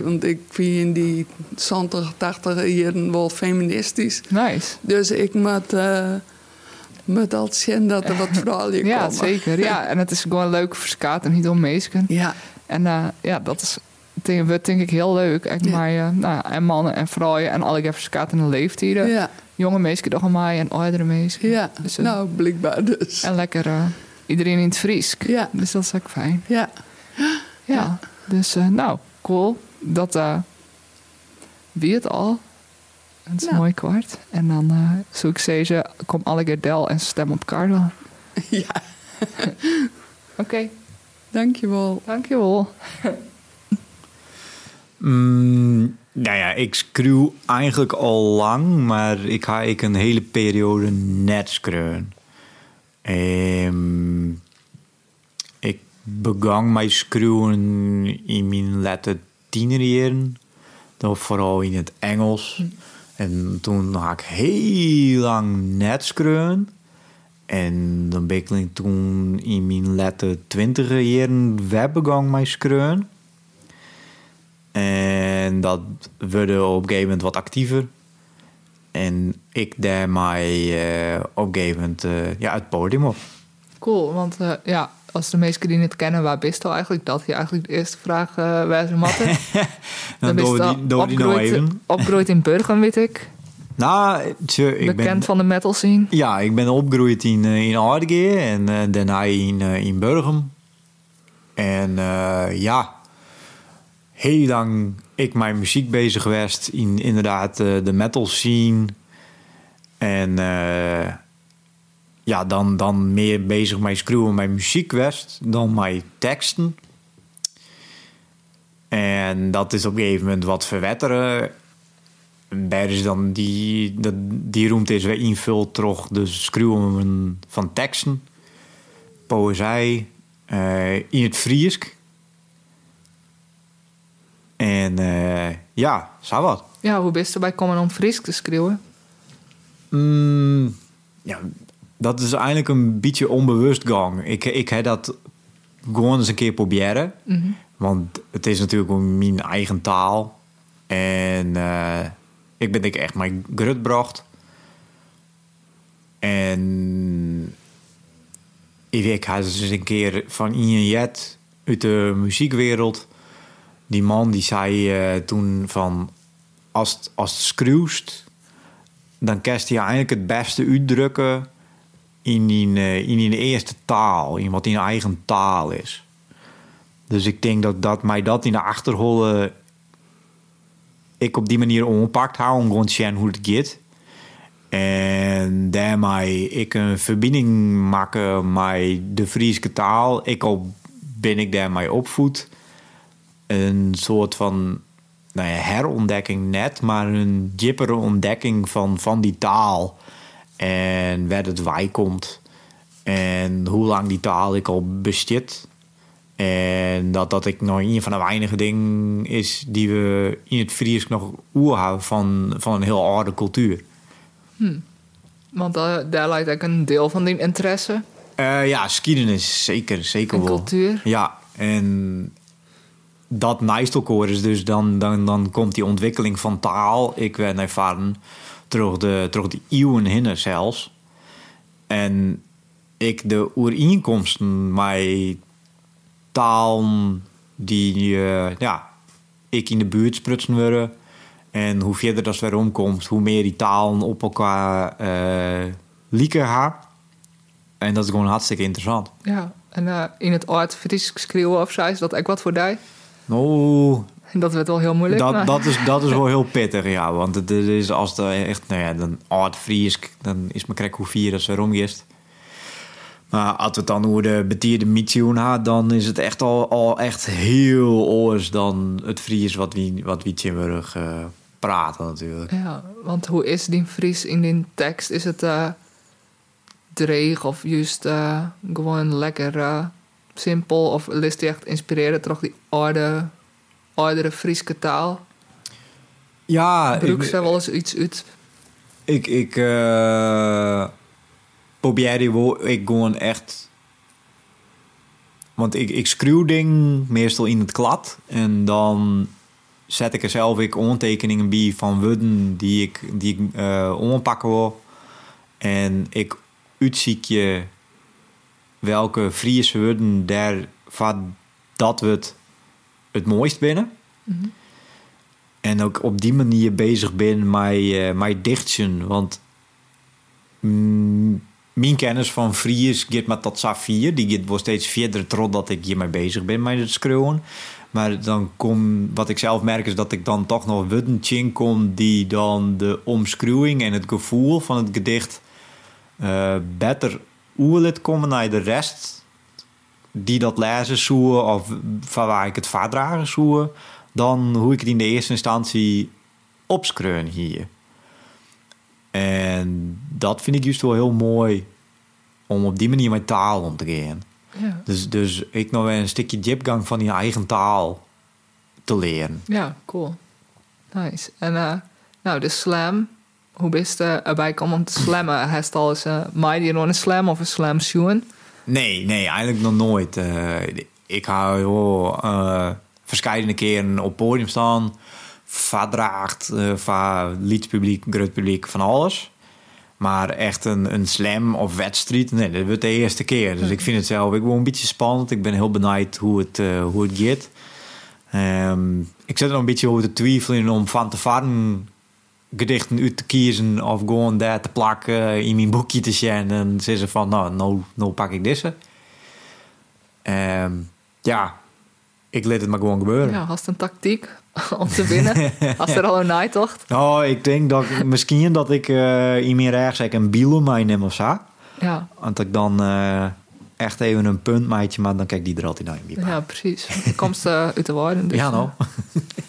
S4: want ik vind in die 70, 80 jaren wel feministisch.
S1: Nice.
S4: Dus ik moet, moet altijd zien dat er wat vrouwen
S1: Ja,
S4: komen.
S1: zeker. Ja, en het is gewoon leuk voor skaten en niet om meesken.
S4: Ja,
S1: En eh, ja, dat is denk, wordt denk ik heel leuk. En,
S4: Ja.
S1: maar, eh, nou, en mannen en vrouwen en alle skaten in de leeftijden.
S4: ja,
S1: Jonge meisjes nog een maai en oudere meisjes.
S4: ja.
S1: Dus, eh,
S4: nou, blijkbaar dus.
S1: En lekker iedereen in het Fries.
S4: Ja.
S1: Dus dat is ook fijn.
S4: Ja,
S1: Ja. Dus eh, nou, cool. Dat wie het al. Het is
S4: Nou.
S1: mooi kwart. En dan eh zoek ik zeggen, kom alle Gerdel en stem op Carla.
S4: ja,
S1: Oké,
S4: dankjewel.
S1: dankjewel.
S5: Mm, nou ja, ik screw eigenlijk al lang, maar ik ga ik een hele periode net screwen. Ehm, ik begon met screwen in mijn lette tienerjaren. Dan vooral in het Engels. En toen had ik heel lang net screwen. En dan ben ik toen in mijn lette twintiger jaren weer begonnen met screwen. En dat werden op een gegeven moment wat actiever. En ik daarmee eh op een gegeven moment eh, ja, het podium op.
S1: Cool, want eh, ja, als de meesten die het kennen, waar bist je eigenlijk? Dat je eigenlijk de eerste vraag eh wijzen matten.
S5: Dan doen we
S1: bist
S5: die, doen die nou
S1: opgegroeid-
S5: even.
S1: In Burgen, weet ik.
S5: Nou, tje, ik
S1: Bekend
S5: ben,
S1: van de metal scene.
S5: ja, ik ben opgegroeid in, eh, in Aardgeer en eh, daarna in, eh, in Burgum. En ja, heel lang ik mijn muziek bezig geweest in inderdaad de metal scene. En ja, dan, dan meer bezig met schreeuwen met muziek geweest dan met teksten. En dat is op een gegeven moment wat verwetteren. En Daar is dan die, dat, die ruimte is weer invult terug. Dus schreeuwen van teksten, poëzij, eh, in het Friesk. En eh, ja, zo wat.
S1: Ja, hoe bist je bij komen om Fries te schreeuwen?
S5: Mm, ja, dat is eigenlijk een beetje onbewust gang. Ik, ik heb dat gewoon eens een keer proberen. Want het is natuurlijk mijn eigen taal. En eh, ik ben denk ik echt mijn grut bracht. En ik had eens een keer van Ian Jet uit de muziekwereld. Die man die zei eh, toen van... Als, het- als het dan kerst hij eigenlijk het beste uitdrukken in die, eh, in die eerste taal, in wat in eigen taal is. Dus ik denk dat, dat mij dat in de achterholen ik op die manier ompakt hou om gewoon hoe het gaat. En daarmee ik een verbinding maken met de Friese taal. Ik al ben ik daarmee opvoed. Een soort van nou ja, herontdekking net, maar een diepere ontdekking van, van die taal. En waar het wij komt. En hoe lang die taal ik al bestaat. En dat dat ik nog een van de weinige dingen is die we in het Fries nog oer hebben van, van een heel oude cultuur.
S1: Want eh, daar lijkt ook een deel van die interesse
S5: Eh, ja, geschiedenis, zeker, zeker
S1: en
S5: wel.
S1: cultuur.
S5: Ja, en dat naast elkaar is dus dan, dan, dan komt die ontwikkeling van taal. Ik ben ervaren terug de, terug de eeuwen heen zelfs. En ik de oerinkomsten met taal die eh, ja, ik in de buurt sprutsen worden. En hoe verder dat weer omkomt, hoe meer die talen op elkaar eh lieken gaan. En dat is gewoon hartstikke interessant.
S1: Ja, en eh, in het oud Fries schreeuwen of zo is dat ook wat voor die. En dat werd wel heel moeilijk.
S5: dat,
S1: maar-
S5: dat, is, dat is wel heel pittig, ja. Want het is als het echt, nou ja, dan oud Fries, dan is me krek hoe vier dat ze romgist. Maar als we het dan over de betierde Mitsioen had, dan is het echt al, al echt heel anders dan het Fries wat we, wat Timburg eh praten natuurlijk.
S1: Ja, want hoe is die Fries in die tekst? Is het eh dreig of juist eh, gewoon lekker simpel? Of is die echt inspireren door die oude, oudere Frieske taal?
S5: Ja,
S1: Broek
S5: ik,
S1: ze wel eens iets uit?
S5: ik, ik eh, probeer die wel, ik gewoon echt... Want ik, ik schreeuw ding meestal in het klad. En dan zet ik er zelf ik aantekeningen bij van woorden die ik, die ik eh ompakken wil. En ik uitziek je welke Friese woorden daar van dat we het mooist binnen. En ook op die manier bezig ben met, eh met dichtsen. Want mm, mijn kennis van Fries gaat met dat Safir. Die gaat wel steeds verder totdat ik hiermee bezig ben met het schreeuwen. Maar dan kom, wat ik zelf merk is dat ik dan toch nog woorden kom die dan de omschreeuwing en het gevoel van het gedicht eh beter oerlet komen naar de rest die dat lezen zoeken of van waar ik het vaardragen zoeken, dan hoe ik het in de eerste instantie opskreun hier. En dat vind ik juist wel heel mooi om op die manier met taal om te gaan.
S1: Ja.
S5: Dus, dus ik nog een stukje diepgang van je eigen taal te leren.
S1: ja, cool. Nice. En eh, nou, de slam. Hoe best uh, erbij komen om te slammen? Heeft al eens uh, mij die een slam of een slam zoen?
S5: Nee, nee, eigenlijk nog nooit. Eh, ik hou joh, eh verschillende keren op podium staan. Vadraagt, uh, van liedpubliek, groot publiek, van alles. Maar echt een, een slam of wedstrijd, nee, dat wordt de eerste keer. Dus ik vind het zelf ik wel een beetje spannend. Ik ben heel benieuwd hoe het, uh, hoe het gaat. Um, ik zit er een beetje over te twijfelen om van te varen gedichten uit te kiezen of gewoon daar te plakken in mijn boekje te zetten en zeggen van nou, nou, nou pak ik deze. Um, ja, ik laat het maar gewoon gebeuren.
S1: Ja, hast een tactiek om te winnen? Als er al een nijtocht?
S5: Nou, ik denk dat misschien dat ik uh, in mijn rechts een bielen meeneem of zo.
S1: Ja.
S5: Want ik dan uh, echt even een punt maatje, maar dan kijk die er altijd naar in.
S1: Ja, precies. Komst uh, uit de woorden. Dus,
S5: ja, nou.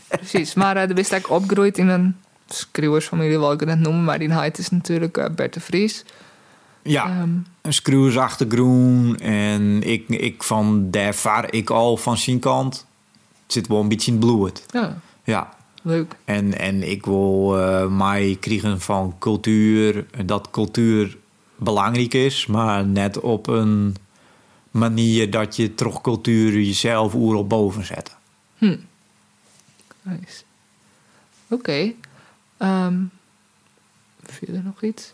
S1: precies. Maar uh, de best eigenlijk opgegroeid in een schreeuwersfamilie, wil ik het noemen. Maar die heet is natuurlijk uh, Bert de Vries.
S5: Ja, um, een screwersachtergroen. En ik, ik van daar vaar ik al van zijn kant. Het zit wel een beetje in het bloed.
S1: Ja.
S5: Ja.
S1: Leuk.
S5: En, en ik wil uh, mij krijgen van cultuur. Dat cultuur belangrijk is. Maar net op een manier dat je toch cultuur jezelf oer op boven zet.
S1: Hm. Nice. Oké. Okay. Um, verder nog iets?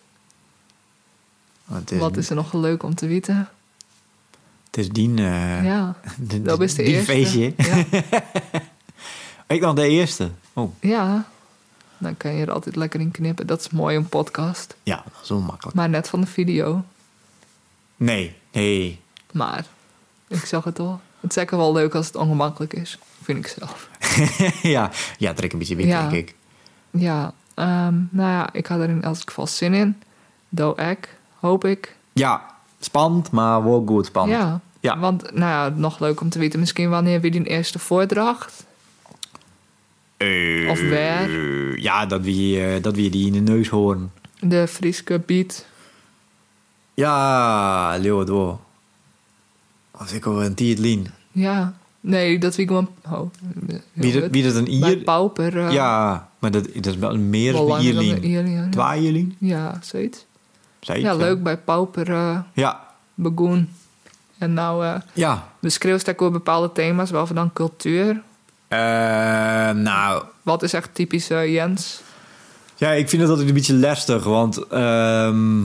S5: Is,
S1: Wat is er nog leuk om te weten?
S5: Het is die. Uh,
S1: ja,
S5: de,
S1: dat is de
S5: die
S1: eerste.
S5: feestje.
S1: Ja.
S5: ik dan de eerste. Oh.
S1: Ja, dan kan je er altijd lekker in knippen. Dat is mooi, een podcast.
S5: Ja, dat is wel makkelijk.
S1: Maar net van de video.
S5: Nee, nee.
S1: Maar, ik zag het al. Het is zeker wel leuk als het ongemakkelijk is. Vind ik zelf.
S5: ja, ja, trek een beetje wit,
S1: ja.
S5: denk ik.
S1: Ja, um, nou ja, ik had er in elk geval zin in. Doe ik, hoop ik.
S5: Ja, spannend, maar wel goed spannend.
S1: Ja,
S5: ja.
S1: want nou ja, nog leuk om te weten. Misschien wanneer weer die eerste voordracht?
S5: Uh,
S1: of waar?
S5: Ja, dat we, uh, dat we die in de neus horen.
S1: De Frieske beat.
S5: Ja, het wel. Als ik al een lien.
S1: Ja. Nee, dat wie gewoon... Oh,
S5: Wie dat, wie dat een Ier...
S1: Pauper. eh,
S5: Ja, maar dat, dat is wel meer
S1: wel
S5: dan
S1: dan
S5: Ierling.
S1: ja. Zoiets.
S5: Zeker.
S1: Ja, leuk bij Pauper eh
S5: Ja,
S1: begoen. En nou uh,
S5: ja.
S1: beschreeuwt ook bepaalde thema's, behalve dan cultuur.
S5: Eh, nou,
S1: Wat is echt typisch Jens?
S5: Ja, ik vind het altijd een beetje lastig, want ehm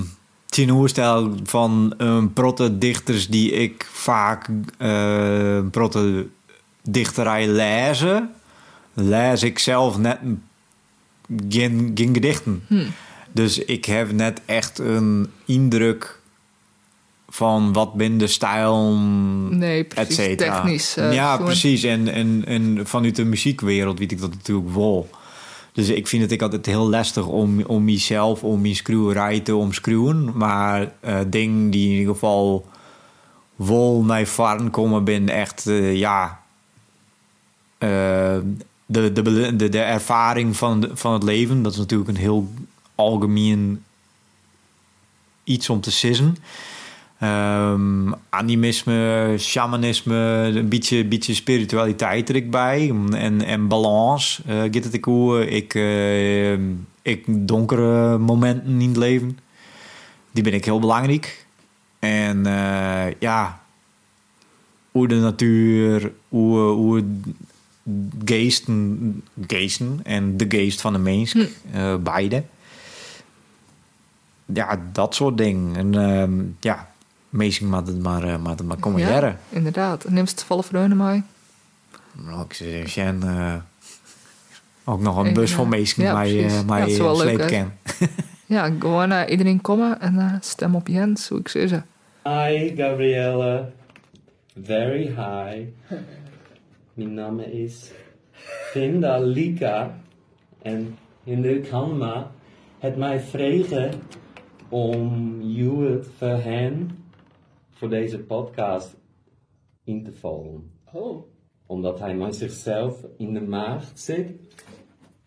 S5: Tien Hoerstijl van een protte dichters die ik vaak eh protte dichterij lezen, lees ik zelf net geen, geen gedichten. Dus ik heb net echt een indruk van wat ben de stijl,
S1: Nee, precies. Technisch. eh,
S5: ja, precies. En, en, en vanuit de muziekwereld weet ik dat natuurlijk wel. Dus ik vind het ik altijd heel lastig om, om mezelf, om mijn schreeuwerij te omschreeuwen. Maar eh dingen die in ieder geval wel naar voren komen, ben echt, eh, ja... eh, de, de, de, ervaring van, van het leven. Dat is natuurlijk een heel algemeen iets om te sissen. Ehm, animisme, shamanisme, een beetje, beetje spiritualiteit er ik bij. En, en balans. eh gaat het ik hoe ik, eh, ik donkere momenten in het leven. Die ben ik heel belangrijk. En eh, ja, hoe de natuur, hoe, hoe geesten, geesten en de geest van de mens, eh, beide. Ja, dat soort dingen. En ehm, ja, meestal moet het maar, het maar komen
S1: ja,
S5: jaren.
S1: inderdaad. En neemt het vallen mee.
S5: Nou, ik zeg, eh, ook nog een
S1: En,
S5: bus
S1: ja.
S5: vol mensen
S1: Ja,
S5: mij, uh,
S1: Ja,
S5: mij
S1: het is wel
S5: uh,
S1: leuk,
S5: sleep
S1: hè?
S5: ken.
S1: Ja, gewoon uh, iedereen komen en uh, stem op Jens, hoe ik zeggen.
S6: Hi Gabrielle. Very hi. Mijn naam is Vinda Lika. En in de Kanma het mij vragen om jou het voor hen voor deze podcast in te vallen.
S1: Oh.
S6: Omdat hij met zichzelf in de maag zit.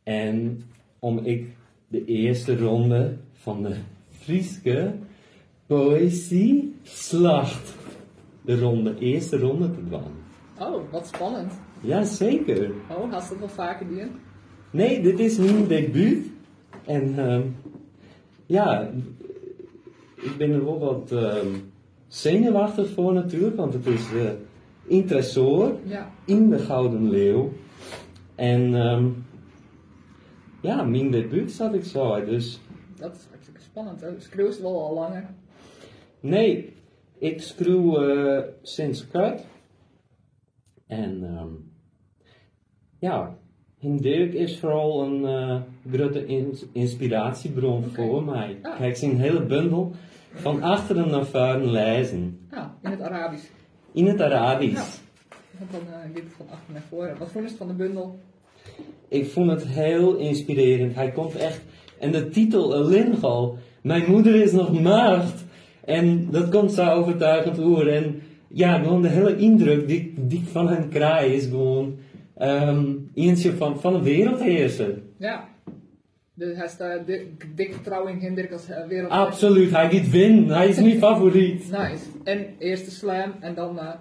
S6: En om ik de eerste ronde van de Frieske Poëzie Slacht. De ronde, eerste ronde te doen.
S1: Oh, wat spannend.
S6: Jazeker.
S1: Oh, had dat wel vaker doen?
S6: Nee, dit is mijn debuut. En ehm, ja, ik ben er wel wat ehm, zenuwachtig voor natuurlijk, want het is de
S1: Ja.
S6: in de Gouden Leeuw. En ehm, ja, mijn debuut zat ik zo, dus
S1: Dat is hartstikke spannend. Schreeuwt het wel al langer.
S6: nee, ik schreeuw eh, sinds kort. En ehm, ja, Hem Dirk is vooral een eh, grote ins- inspiratiebron voor mij.
S1: Ah.
S6: Kijk, zijn hele bundel van achteren naar voren lezen.
S1: Ja, in het Arabisch.
S6: In het Arabisch.
S1: Want dan uh, het van achter naar voren. Wat vond je van de bundel?
S6: Ik vond het heel inspirerend. Hij komt echt. En de titel alleen al. Mijn moeder is nog maagd. En dat komt zo overtuigend over. En ja, gewoon de hele indruk die, die ik van hem krijg is gewoon. ehm eentje van, van een wereldheerser.
S1: Ja. Dus hij staat dik, dik vertrouwen in Hendrik als wereld.
S6: Absoluut, hij gaat winnen. Hij is mijn favoriet.
S1: Nice. En eerste slam en dan uh,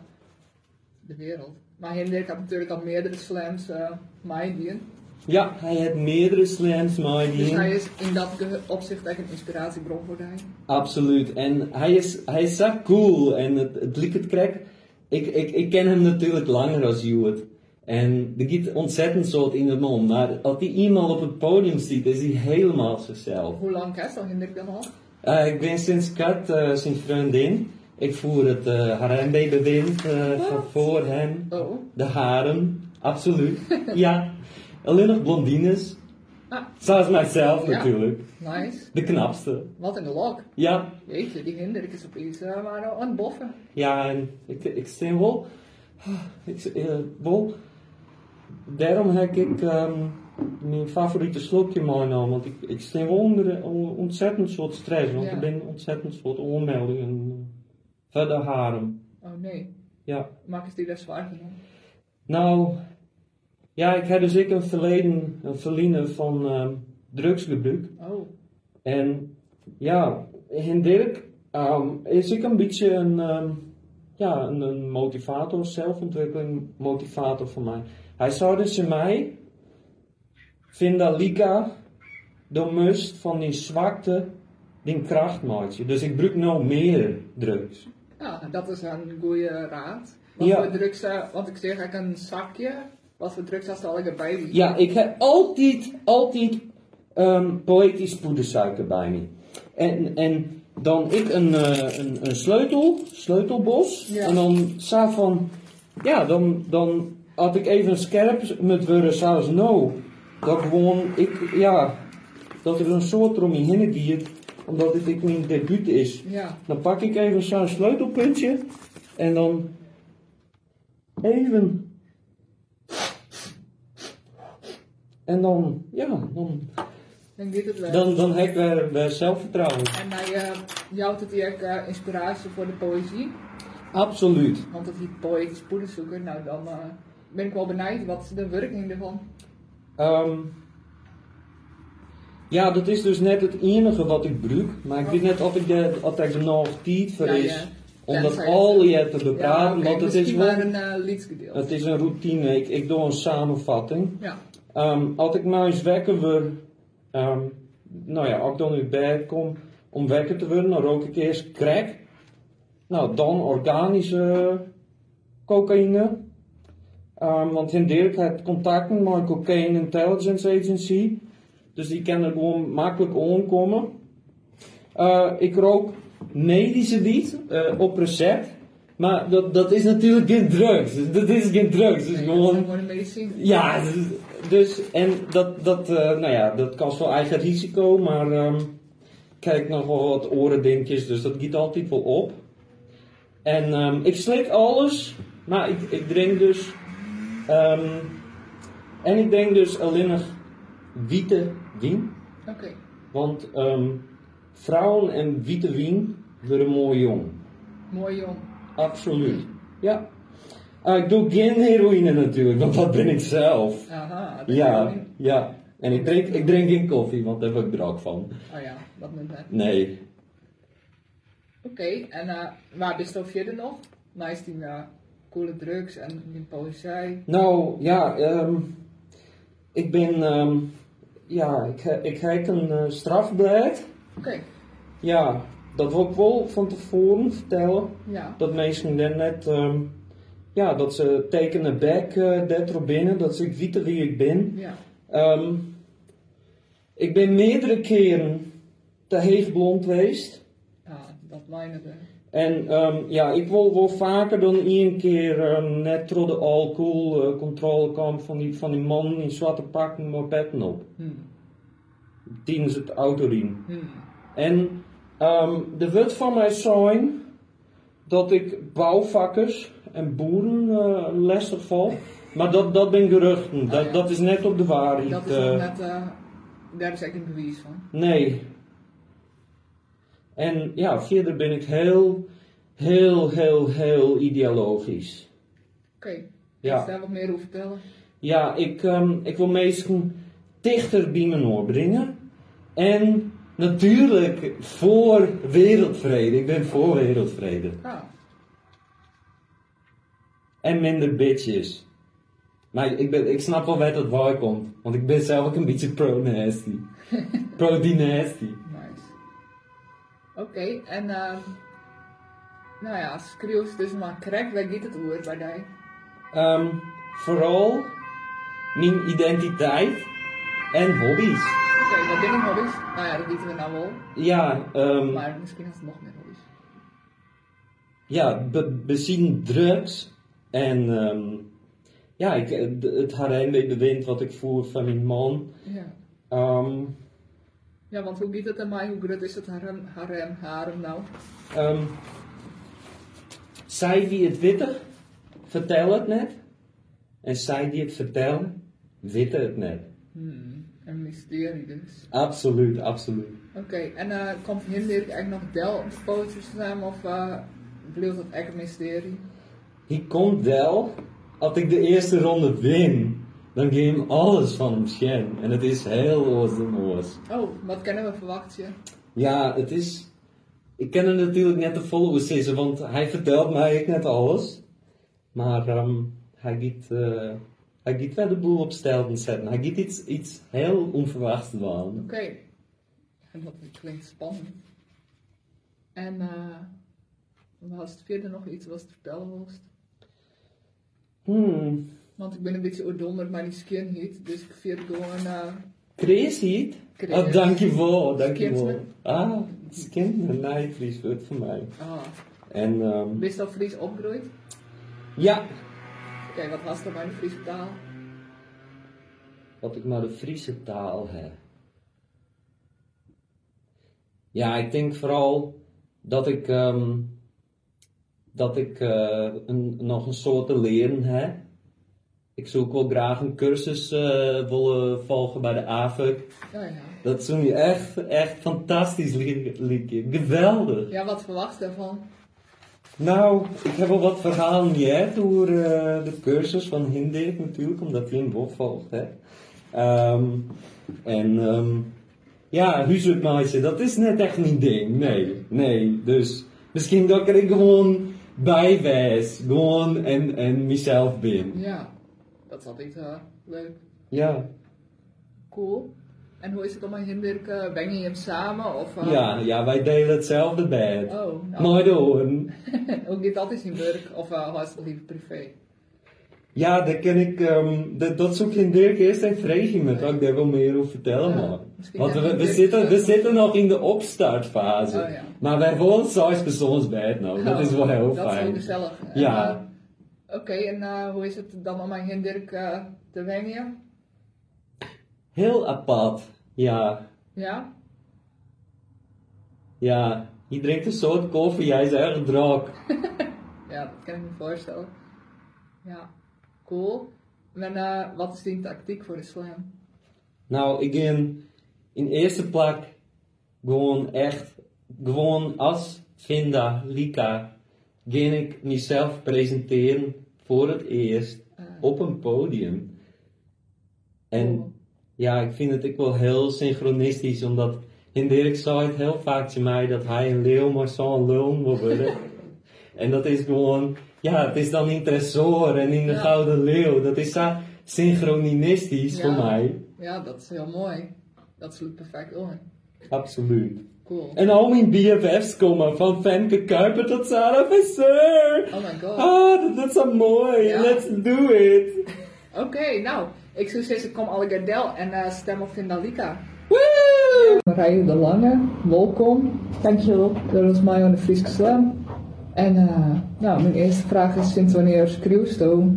S1: de wereld. Maar Hendrik had natuurlijk al meerdere slams uh, meedoen.
S6: Ja, hij heeft meerdere slams
S1: Dus
S6: meedoen.
S1: hij is in dat opzicht echt een inspiratiebron voor hij.
S6: Absoluut. En hij is, hij is zo cool. En het, het liep het krek. Ik, ik, ik ken hem natuurlijk langer als Hewitt. En er gaat ontzettend soort in de mond. Maar als hij iemand op het podium ziet, is hij helemaal zichzelf.
S1: Hoe lang is al Hendrik dan al?
S6: Eh, ik ben sinds kort eh, zijn vriendin. Ik voer het uh, harembewind uh, van voor hem.
S1: Oh.
S6: De haren. Absoluut. ja. Alleen nog blondines.
S1: Ah.
S6: Zoals mijzelf
S1: Ja.
S6: natuurlijk.
S1: Nice.
S6: De knapste.
S1: Wat de lok.
S6: Ja,
S1: Jeetje, die Hendrik is opeens uh, maar aan boffen.
S6: Ja, en ik, ik stem wel. Ik, eh, wel. Daarom heb ik ehm, mijn favoriete slokje meegenomen. Want ik, ik wel onder on- ontzettend soort stress. Want
S1: Ja.
S6: ik ben ontzettend soort onmeldingen. Verder harem.
S1: Oh nee.
S6: Ja.
S1: Maak eens die daar zwaar genomen.
S6: Nou, ja, ik heb dus ik een verleden, een verliezen van ehm, drugsgebruik.
S1: Oh.
S6: En ja, in Dirk ehm, is ik een beetje een, ja, een, een motivator, zelfontwikkeling motivator voor mij. Hij zei dus in mij, vind Lika, dan must van die zwakte die kracht maakt. Dus ik gebruik nou meer drugs.
S1: Ja, dat is een goede raad. Wat
S6: Ja.
S1: voor drugs, eh, want ik zeg ik een zakje. Wat voor drugs had al erbij? die-
S6: Ja, ik heb altijd, altijd ehm, poëtisch poedersuiker bij me. En, en dan ik een, eh, een, een sleutel, sleutelbos.
S1: Ja.
S6: En dan zei van, ja, dan, dan had ik even scherp met worden zoals nou. Dat gewoon, ik, ja, dat er een soort om me heen omdat dit ik mijn debuut is.
S1: Ja,
S6: Dan pak ik even zo'n sleutelpuntje en dan even. En dan, ja, dan,
S1: dan gaat het wel.
S6: dan, dan heb ik weer, weer zelfvertrouwen.
S1: En hij uh, jouwt het hier eh, inspiratie voor de poëzie.
S6: Absoluut.
S1: Want dat die poëtisch poederzoeker, nou dan eh, ben ik wel benieuwd wat de werking ervan.
S6: Ehm, ja, dat is dus net het enige wat ik gebruik. Maar ik weet net of ik de, of ik er nog tijd voor
S1: Ja,
S6: is
S1: ja.
S6: om dat al je te bepraten. want het is wel,
S1: maar een uh,
S6: het is een routine. Ik, ik doe een samenvatting.
S1: Ja,
S6: Ehm, als ik nou eens wekker word, ehm, nou ja, als ik dan uit bed kom om wekker te worden, dan rook ik eerst crack. Nou, dan organische cocaïne. Ehm, want in Dirk heeft contacten met Cocaine Intelligence Agency. Dus die kunnen gewoon makkelijk aankomen. Eh, ik rook medische wiet eh, op recept. Maar dat, dat is natuurlijk geen drugs. Dat is geen drugs.
S1: Nee,
S6: gewoon...
S1: dat is gewoon medicijn.
S6: Ja, dus, dus en dat, dat, eh, nou ja, dat kan wel eigen risico, maar ehm kijk nog wel wat orendingetjes, dus dat giet altijd wel op. En ehm, ik slik alles, maar ik, ik drink dus, ehm, en ik drink dus alleen nog witte wien,
S1: Oké,
S6: want ehm, vrouwen en witte wien worden mooi jong.
S1: mooi jong.
S6: Absoluut. Ja. Ah, ik doe geen heroïne natuurlijk, want dat ben ik zelf.
S1: Aha, dat
S6: Ja, ja. En ik drink, ik drink geen koffie, want daar heb ik drank van.
S1: Oh ja, dat moet net.
S6: Nee.
S1: Oké, en eh, waar bist je verder nog? Naast die eh, coole drugs en die poëzie.
S6: Nou, ja, ehm, ik ben, ehm, ja, ik, ik heb een eh, strafblad.
S1: Oké,
S6: Ja, dat wil ik wel van tevoren vertellen.
S1: ja.
S6: Dat mensen dan net, ehm, ja, dat ze tekenen back eh dat binnen, dat ze weten wie ik ben.
S1: Ja,
S6: ik ben meerdere keren te heeg blond geweest.
S1: ja dat mijne.
S6: En ehm, ja, ik wil wel vaker dan één keer ehm, net door de alcoholcontrole kwam van die, van die man in zwarte pakken met petten op.
S1: Hmm.
S6: Tijdens het autoriem.
S1: Hmm.
S6: En ehm de wet van mij zijn dat ik bouwvakkers en boeren eh, lastig val. Maar dat, dat ben geruchten. Dat,
S1: ja.
S6: dat is net op de waarheid.
S1: Dat is
S6: eh.
S1: net, eh, daar is echt een bewijs van.
S6: Nee. En ja, verder ben ik heel, heel, heel, heel ideologisch.
S1: Oké,
S6: Ja.
S1: kun je daar wat meer over vertellen?
S6: Ja, ik, ehm, ik wil mensen dichter bij me doorbrengen. En natuurlijk voor wereldvrede. Ik ben voor wereldvrede.
S1: Ah,
S6: En minder bitches. Maar ik, ben, ik snap wel waar dat waar komt. Want ik ben zelf ook een beetje pro-nasty. Pro-dynasty.
S1: Oké, en ehm nou ja, schreeuws dus maar correct, waar gaat het oor bij jou?
S6: Ehm, vooral mijn identiteit en hobby's.
S1: Oké, wat ben ik hobby's? Nou ja, dat weten we nou wel.
S6: Ja, ehm,
S1: Maar misschien is het nog meer hobby's.
S6: ja be, bezien drugs en ehm, ja, ik, het harem bij de wind wat ik voer van mijn man.
S1: Ja. Ja, want hoe gaat het aan mij? Hoe groot is het harem, harem, harem nou?
S6: ehm, zij die het witten, vertellen het net. En zij die het vertellen, weten het net.
S1: Hmm, een mysterie dus.
S6: Absoluut, absoluut.
S1: Oké, en eh komt Hinderk eigenlijk nog del op de pootjes samen of uh, bleef dat echt een mysterie?
S6: Hij komt wel, als ik de eerste ronde win, dan hem alles van hem schen. En het is heel awesome.
S1: Oh, wat kunnen we verwachten?
S6: Ja, het is. ik ken het natuurlijk net de volle oezissen, want hij vertelt mij net alles. Maar ehm, hij gaat, eh, hij gaat wel de boel op stijl zetten. Hij gaat iets, iets heel onverwachts doen.
S1: Oké. En dat klinkt spannend. En uh, was het verder nog iets wat je vertellen wilst?
S6: Hmm.
S1: Want ik ben een beetje oordonder, maar die skin heat. Dus ik vind gewoon... Uh,
S6: heat?
S1: Chris.
S6: Oh, dankjewel, dankjewel. Ah, Skinsme, nee, Fries wordt voor mij.
S1: ah.
S6: En ehm,
S1: Ben je Fries opgroeid?
S6: ja,
S1: Oké, wat was dat bij de Friese taal?
S6: wat ik maar de Friese taal heb. Ja, ik denk vooral dat ik, ehm, dat ik eh, een, nog een soort te leren heb. Ik zoek wel graag een cursus eh, willen volgen bij de AVUC.
S1: Ja, ja.
S6: Dat is nu echt, echt fantastisch li- liedje. Geweldig.
S1: Ja, wat verwacht je daarvan?
S6: Nou, ik heb al wat verhalen gehad door eh, de cursus van Hindik natuurlijk, omdat hij in Bob volgt. Hè. Ehm, en ehm, ja, huiswerkmeisje, dat is net echt mijn ding. Nee, nee. Dus misschien dat ik er gewoon bij was. Gewoon en, en mezelf ben.
S1: Ja, dat is altijd uh, leuk.
S6: Ja,
S1: Cool. En hoe is het om aan Hinderk? ben je hem samen? Of, uh,
S6: ja, ja, wij delen hetzelfde bed.
S1: Oh, nou,
S6: Maar doen.
S1: hoe gaat dat in zijn werk? Of uh, was het liever privé?
S6: Ja, dat ken ik, ehm, dat, dat zoek in Dirk eerst en vreeg je me, ik daar wel meer over vertellen
S1: Ja, misschien
S6: Want we,
S1: je
S6: zitten, we zitten nog in de opstartfase.
S1: Oh, ja.
S6: Maar wij wonen zes persoonsbed nou, dat
S1: Oh,
S6: is wel heel
S1: Dat is
S6: fijn.
S1: gezellig. En,
S6: Ja.
S1: Oké, en uh, hoe is het dan om aan Hinderk uh, te wennen?
S6: Heel apart, ja.
S1: Ja?
S6: Ja, je drinkt een soort koffie, jij is erg dronk.
S1: Ja, dat kan ik me voorstellen. Ja, cool. En uh, wat is die tactiek voor de slam?
S6: Nou, ik in, in eerste plek gewoon echt, gewoon als Vinda, Lika, ging ik mezelf presenteren voor het eerst
S1: Ah.
S6: op een podium. En
S1: Cool.
S6: ja, ik vind het ook wel heel synchronistisch, omdat in Dirk zei het heel vaak te mij dat hij een leeuw maar zo'n lul wil worden. en dat is gewoon, ja, het is dan in Tresor en in de
S1: Ja.
S6: Gouden Leeuw. Dat is zo synchronistisch
S1: Ja.
S6: voor mij.
S1: Ja, dat is heel mooi. Dat sluit perfect on.
S6: Absoluut.
S1: Cool.
S6: En al mijn BFF's komen, van Femke Kuiper tot Sarah Visser.
S1: Oh my god.
S6: Ah, dat, is zo mooi.
S1: Ja.
S6: Let's do it.
S1: Oké, nou, ik zou zeggen, kom alle Gardel en uh, stem op Vindalika.
S6: Woo!
S1: Marije de Lange, welkom. Dankjewel. Dat is mij aan de Friese Slam. En uh, nou, mijn eerste vraag is, sinds wanneer schreeuwst je?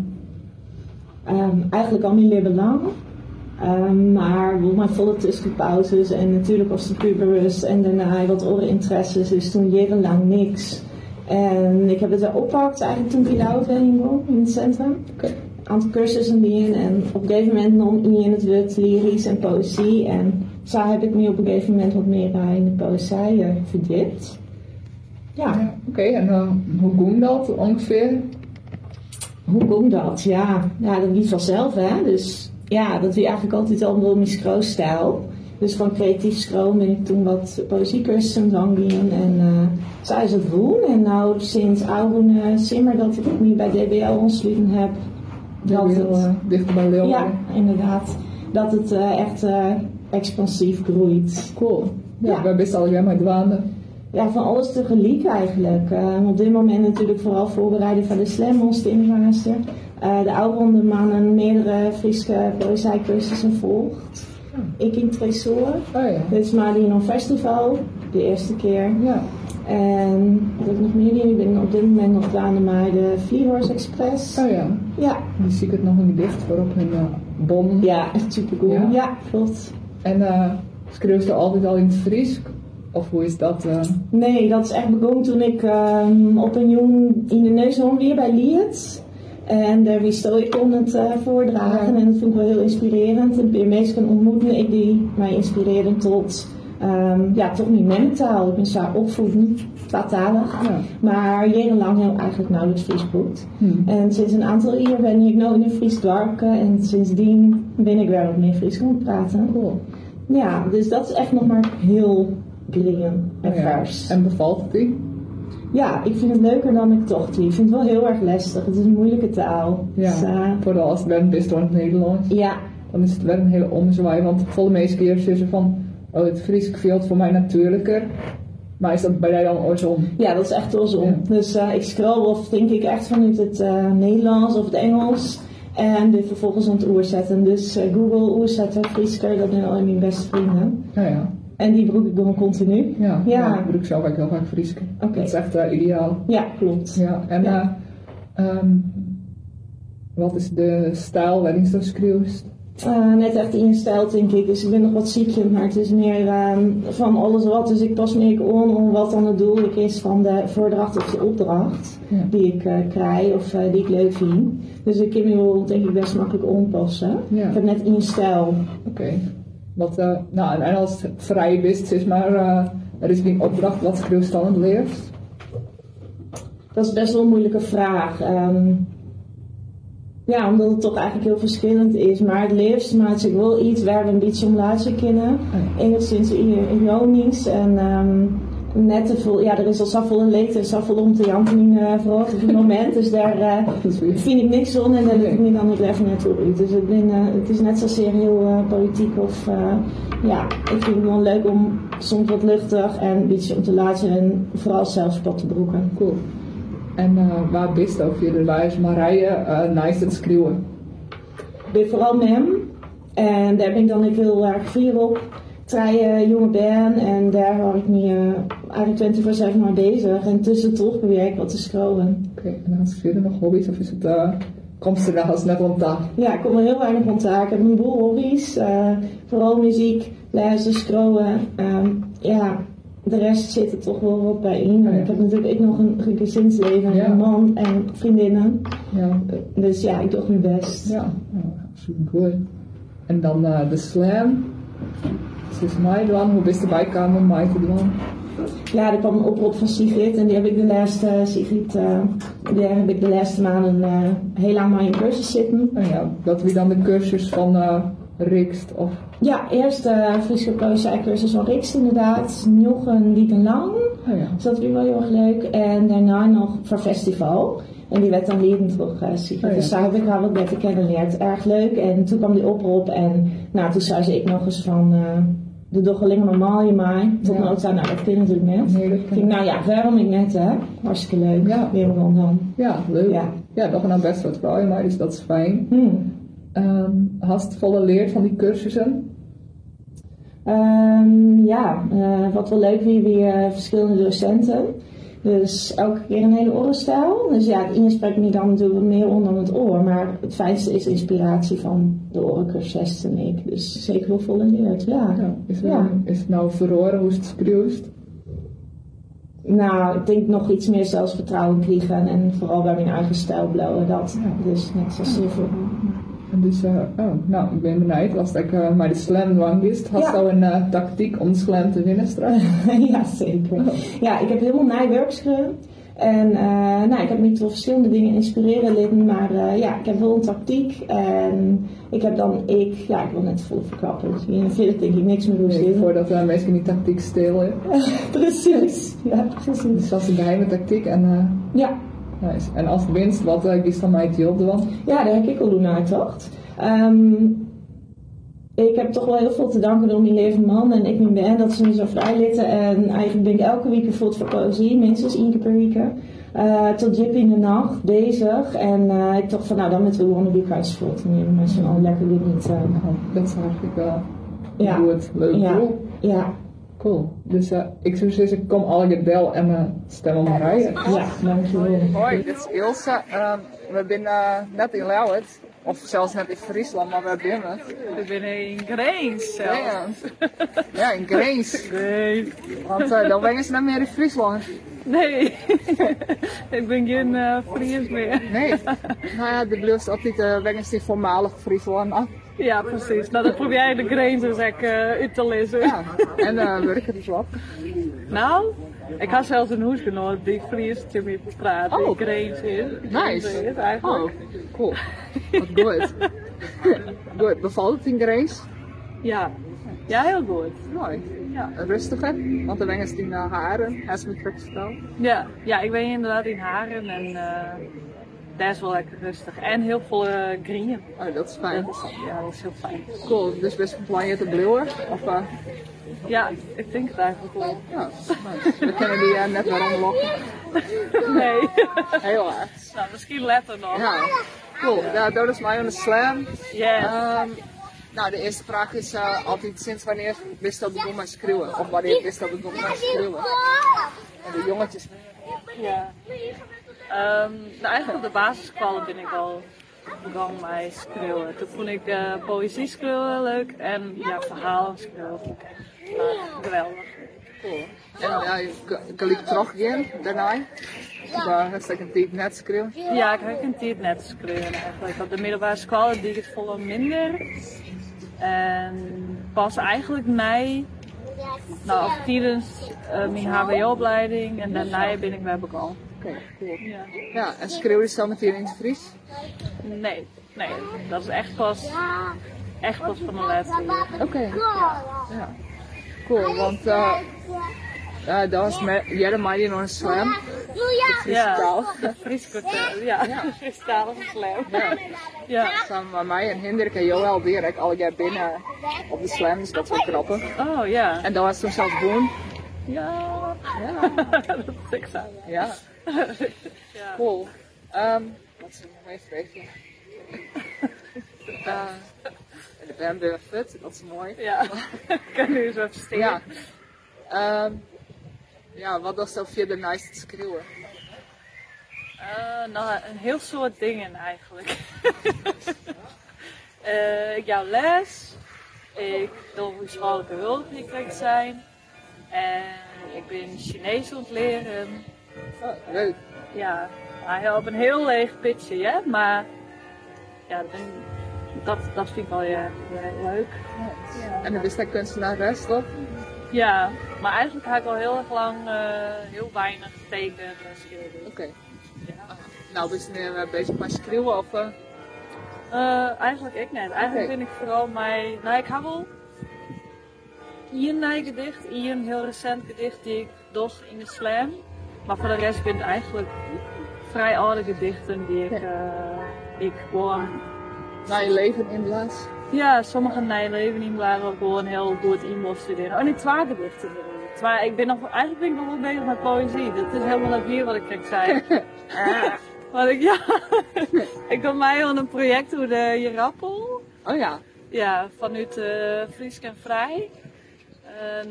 S2: Ehm, eigenlijk al mijn leven lang. Ehm, maar mijn volle tussenpauzes en natuurlijk was de puberus en daarna wat andere interesses, dus toen jarenlang niks. En ik heb het weer oppakt eigenlijk toen ik de uitwenning woon in het centrum.
S1: Oké.
S2: Een aantal cursussen in en op een gegeven moment nam ik in het woord lyrisch en poëzie. En zo heb ik me op een gegeven moment wat meer eh, in de poëzie eh, verdiept. Ja.
S1: Ja, Oké, en uh, hoe ging dat ongeveer?
S2: Hoe komt dat? Ja, ja dat niet vanzelf, hè. Dus ja, dat is eigenlijk altijd al wel mijn schroostijl. Dus van creatief schroom ben ik toen wat poëziecursussen gaan doen en uh, zo is het doen. En nou sinds oude uh, simmer dat ik me bij DBL ontsluiten heb.
S1: Dat
S2: Dat
S1: heel
S2: het,
S1: uh, dicht bij Leeuwen.
S2: ja, inderdaad. Dat het uh, echt expansief groeit.
S1: Cool. Ja,
S2: Ja.
S1: best al jij maar dwaande?
S2: Ja, van alles tegelijk eigenlijk. Uh, op dit moment natuurlijk vooral voorbereiden van de Slam ons invaarse. Uh, de oude maanden meerdere Friese poëziecursussen volgt. Ik in Tresor.
S1: Oh ja.
S2: Dit is Marino Festival, de eerste keer.
S1: Ja.
S2: En wat heb ik nog meer? Ik ben op dit moment nog aan de Fleehorse Express.
S1: Oh ja.
S2: Ja,
S1: Die zie ik het nog een gedicht voor op hun uh, bon.
S2: ja, echt super cool.
S1: Ja?
S2: Ja, klopt.
S1: En uh, schreeuwt er altijd al in het Fries? Of hoe is dat? Uh?
S2: Nee, dat is echt begonnen toen ik um, op een jong in de neus weer bij Liet. En daar wist ik kon het uh, voordragen en dat vond ik wel heel inspirerend. En weer mensen ontmoeten ik die mij inspireerden tot, um, ja, toch niet mijn taal. Ik ben zwaar tweetalig.
S1: Ja.
S2: Maar jarenlang heel eigenlijk nauwelijks Fries goed.
S1: Hmm.
S2: En sinds een aantal jaar ben ik nou in een Fries dorp en sindsdien ben ik weer wat meer Fries gaan praten.
S1: Cool.
S2: Ja, dus dat is echt nog maar heel green en
S1: Oh ja.
S2: vers.
S1: En bevalt het die?
S2: Ja, ik vind het leuker dan ik toch doe. Ik vind het wel heel erg lastig. Het is een moeilijke taal.
S1: Ja.
S2: Dus, eh,
S1: Vooral als het wel best door het Nederlands.
S2: ja,
S1: Dan is het wel een hele omzwaai. Want voor de meeste keer is ze van... Oh, het Fries veel voor mij natuurlijker. Maar is dat bij jou dan andersom?
S2: ja, dat is echt zo.
S1: Ja.
S2: Dus eh, ik scroll of denk ik echt vanuit het eh, Nederlands of het Engels. En dit vervolgens aan het oerzetten. Dus Google, oerzetten, Friesker, dat zijn al mijn beste vrienden.
S1: Ja, ja.
S2: En die gebruik ik gewoon continu.
S1: Ja,
S2: Ja.
S1: ja. ik bedoel zelf ook heel vaak Fries.
S2: Oké.
S1: Dat is echt eh, ideaal.
S2: Ja, klopt.
S1: Ja, en
S2: Ja.
S1: eh, ehm, wat is de stijl waarin schreeuwt?
S2: Eh, net echt ingesteld, denk ik. Dus ik ben nog wat ziekje, maar het is meer ehm, van alles wat. Dus ik pas meer on om wat dan het doel is van de voordracht of de opdracht
S1: Ja.
S2: die ik krijg of die ik leuk vind. Dus ik kan me wel, denk ik, best makkelijk onpassen.
S1: Ja.
S2: Ik heb net instijl.
S1: Oké. Wat, eh, nou, en als het vrij wist is, maar eh, er is geen opdracht, wat je dan het leerst?
S2: Dat is best wel een moeilijke vraag. Ehm, ja, omdat het toch eigenlijk heel verschillend is. Maar het liefst maakt zich wel iets waar we een beetje om laten kennen. Enigszins ironisch en ehm, net te veel. Ja, er is al zoveel leed en zoveel om te janken uh, vooral op het moment. Dus daar eh, vind ik niks van en daar lukt ik me dan ook even naartoe. Dus ik ben, eh, het is net zozeer heel eh, politiek of eh, ja, ik vind het wel leuk om soms wat luchtig en een beetje om te laten en vooral zelfs plat te broeken.
S1: Cool. En eh, waar bist je ook weer? Waar is Marije eh nice het schreeuwen?
S2: Ik ben vooral mem. En daar ben ik dan ook heel erg fier op. Drie eh, jonge ben en daar hou ik me eh, eigenlijk 24-7 mee bezig. En tussendoor probeer ik wat te scrollen.
S1: Oké, en had je verder nog hobby's of is het, eh komt ze daar als net om dag?
S2: Ja, ik kom er heel weinig van taken. Ik heb een boel hobby's. eh, vooral muziek, lezen, scrollen. Ehm, ja, de rest zit er toch wel wat bij in.
S1: Ja.
S2: ik heb natuurlijk ook nog een, gezinsleven,
S1: Ja.
S2: een man en vriendinnen.
S1: Ja.
S2: Dus ja, ik doe mijn best.
S1: Ja, super goed. En dan eh, de slam. Dus doen, hoe bist je erbij komen om mij te doen?
S2: Ja, er kwam een oproep van Sigrid en die heb ik de laatste, Sigrid, eh, daar heb ik de laatste maanden eh, heel lang mee in cursus zitten.
S1: Nou ja, dat wie dan de cursus van eh Rikst of...
S2: Ja, eerst de Friese cursus van Riks inderdaad, nog een liep en lang.
S1: Oh ja.
S2: Dus dat ik wel heel erg leuk. En daarna nog voor festival. En die werd dan leren terug, uh, Sigrid.
S1: Oh ja.
S2: Dus daar heb ik haar wat beter kennengelernd. Erg leuk. En toen kwam die oproep en nou, toen zei ze ik nog eens van... eh doe toch alleen maar normaal je mij. Tot
S1: Ja.
S2: nou, nou dat kind natuurlijk net. Ik nou ja, waarom ik net hè. Hartstikke leuk.
S1: Ja.
S2: Weer dan.
S1: Ja, leuk.
S2: Ja.
S1: Ja, nog nou best wat vrouwen, maar dus dat is fijn.
S2: Hmm.
S1: Ehm hast het volle leerd van die cursussen?
S2: Ehm, ja, eh, wat wel leuk weer, weer eh, verschillende docenten. Dus elke keer een hele orenstijl. Dus ja, het ene spreekt me dan natuurlijk meer onder het oor. Maar het fijnste is inspiratie van de orencursus en ik. Dus zeker wel vol en leerd, ja.
S1: Ja. Is, het,
S2: Ja.
S1: is het nou verhoren hoe het?
S2: Nou, ik denk nog iets meer zelfvertrouwen krijgen en vooral bij mijn eigen stijl blauwen. Dat.
S1: Ja.
S2: Dus net zoals zoveel.
S1: En dus, eh, oh, nou, ik ben benieuwd. Als ik uh, maar de slam lang is, had
S2: Ja.
S1: zo een eh, tactiek om slam te winnen straks?
S2: ja, zeker. Ja, ik heb helemaal naaiwerk gedaan. En eh, nou, ik heb me tot verschillende dingen inspireren litten, maar eh, ja, ik heb wel een tactiek. En ik heb dan, ik, ja, ik wil net vol verklappen. Dus hier verder denk ik niks meer hoe
S1: Nee, voordat we mensen die tactiek stelen.
S2: Precies. Ja, precies.
S1: Dus dat is een geheime tactiek. En, eh,
S2: Ja,
S1: nice. en als winst, wat uh, kiest dan mij op dan?
S2: ja, daar heb ik al gedacht. Ehm, ik heb toch wel heel veel te danken door mijn leven man en ik mijn band dat ze me zo vrij litten. En eigenlijk ben ik elke week voor voor poëzie, minstens één keer per week. eh, tot jip in de nacht bezig. En eh, ik dacht van nou dan met we week uitsport te nemen. Maar ze al lekker dit niet. eh,
S1: dat is hartstikke uh,
S2: Ja.
S1: goed. Leuk.
S2: Ja. Ja,
S1: cool. Dus uh, ik zou zeggen, ik kom gedel en uh, stem op rijden.
S2: ja, dankjewel.
S1: Hoi, dit is Ilse. Um, we zijn uh, net in Lauwert. Of zelfs net in Friesland, maar zijn het.
S7: We zijn in Grains zelfs.
S1: Ja, in Grains.
S7: Nee.
S1: Want uh, dan ben je net meer in Friesland.
S7: Nee. ik ben geen uh, Fries meer.
S1: Nee. nou ja, de blust altijd uh, ben je in voormalig Friesland.
S7: Ja, precies. Nou, dat probeer jij de Grains dus echt uh, uit te lezen.
S1: Ja, en uh, werken dus op.
S7: Nou, ik had zelfs een hoesgenoot die Fries te met praat.
S1: Oh.
S7: Grains is.
S1: Nice.
S7: Is eigenlijk.
S1: Oh, cool. Wat goed. goed. Bevalt het in Grains?
S7: Ja. Ja, heel goed.
S1: Mooi.
S7: Ja.
S1: Rustiger, want dan ben je in uh, haren, hij is met verteld.
S7: Ja, ja, ik ben inderdaad in Haren en eh is wel lekker rustig. En heel veel green.
S1: Oh, dat is fijn.
S7: Dat is, ja, dat is heel fijn.
S1: Cool, dus best van plan je te bluwen? Of, uh,
S7: Ja, ik denk het eigenlijk wel.
S1: ja, nice. we kennen die uh, net waarom lokken.
S7: Nee.
S1: Heel erg.
S7: nou, misschien later nog.
S1: Ja, cool. Ja, dat is mij aan de slam.
S7: Yes.
S1: Ehm, nou, de eerste vraag is uh, altijd sinds wanneer wist dat begon met schreeuwen? Of wanneer wist dat begon met schreeuwen? En de jongetjes.
S7: Ja. Ehm, nou, eigenlijk op de basisschool ben ik al begonnen met schreeuwen. Toen vond ik eh, poëzie schreeuwen leuk en ja, verhalen schreeuwen vond ik geweldig.
S1: Cool. En ja, je kan ik teruggaan daarna. Daar is een tijd net schreeuwen.
S7: Ja, ik heb een tijd net schreeuwen eigenlijk. Op de middelbare school deed ik het volle minder. En pas eigenlijk mij, nou, of tijdens eh, mijn HBO-opleiding en daarna ben ik bij begonnen.
S1: Oké, cool.
S7: Ja.
S1: Ja, en schreeuw je zo meteen in het Fries?
S7: Nee, nee, dat is echt pas, echt pas van de laatste.
S1: Oké. Ja. Cool, want uh, ja, dat was met Jeremiah nog een slam.
S7: Ja,
S1: taal.
S7: de Friese ja, de Friestalige slam.
S1: Ja.
S7: Ja.
S1: Samen met mij en Hendrik en Joël weer ik alle jaar binnen op de slam, dus dat was wel grappig.
S7: Oh ja.
S1: En dat was toen zelfs Boon.
S7: Ja.
S1: Ja.
S7: dat is ik samen.
S1: Ja,
S7: Ja.
S1: cool. Um, wat is er nog even vragen? Uh, en de band weer fit, dat is mooi.
S7: Ja. Ik kan nu eens even.
S1: Ja. Ehm, ja, wat was via de nice schreeuwen?
S7: Eh, nou, een heel soort dingen eigenlijk. Eh, ik jou les. Ik doe hoogschoollijke hulp die ik zijn. En ik ben Chinees aan het leren.
S1: Oh, leuk.
S7: Ja, maar op een heel leeg pitje, ja. Maar ja, dat, dat vind ik wel ja, leuk. Ja.
S1: En dan wist hij kunstenares, toch?
S7: ja, maar eigenlijk heb ik al heel erg lang eh, heel weinig tekenen en schilderen.
S1: Oké.
S7: Ja.
S1: Nou, ben je nu bezig met schreeuwen of... eh,
S7: Eh, eigenlijk ik net. Eigenlijk ben ik vooral mijn. Nou, ik heb wel nieuw gedicht, één heel recent gedicht die ik doch in de slam. Maar voor de rest ben het eigenlijk vrij oude gedichten die ik, eh, ik gewoon.
S1: naar je leven inblaas?
S7: Ja, sommige nijleven in waren ook gewoon heel door het e-mail studeren. Oh nee, twee gedichten. ik. Ik ben nog, eigenlijk ben ik nog wel bezig met poëzie. Dat is helemaal het weer wat ik net zei. Ah, wat ik, ja. ik doe mij aan een project hoe de Jerappel.
S1: Oh ja.
S7: Ja, vanuit uh, Friesk en Vrij. En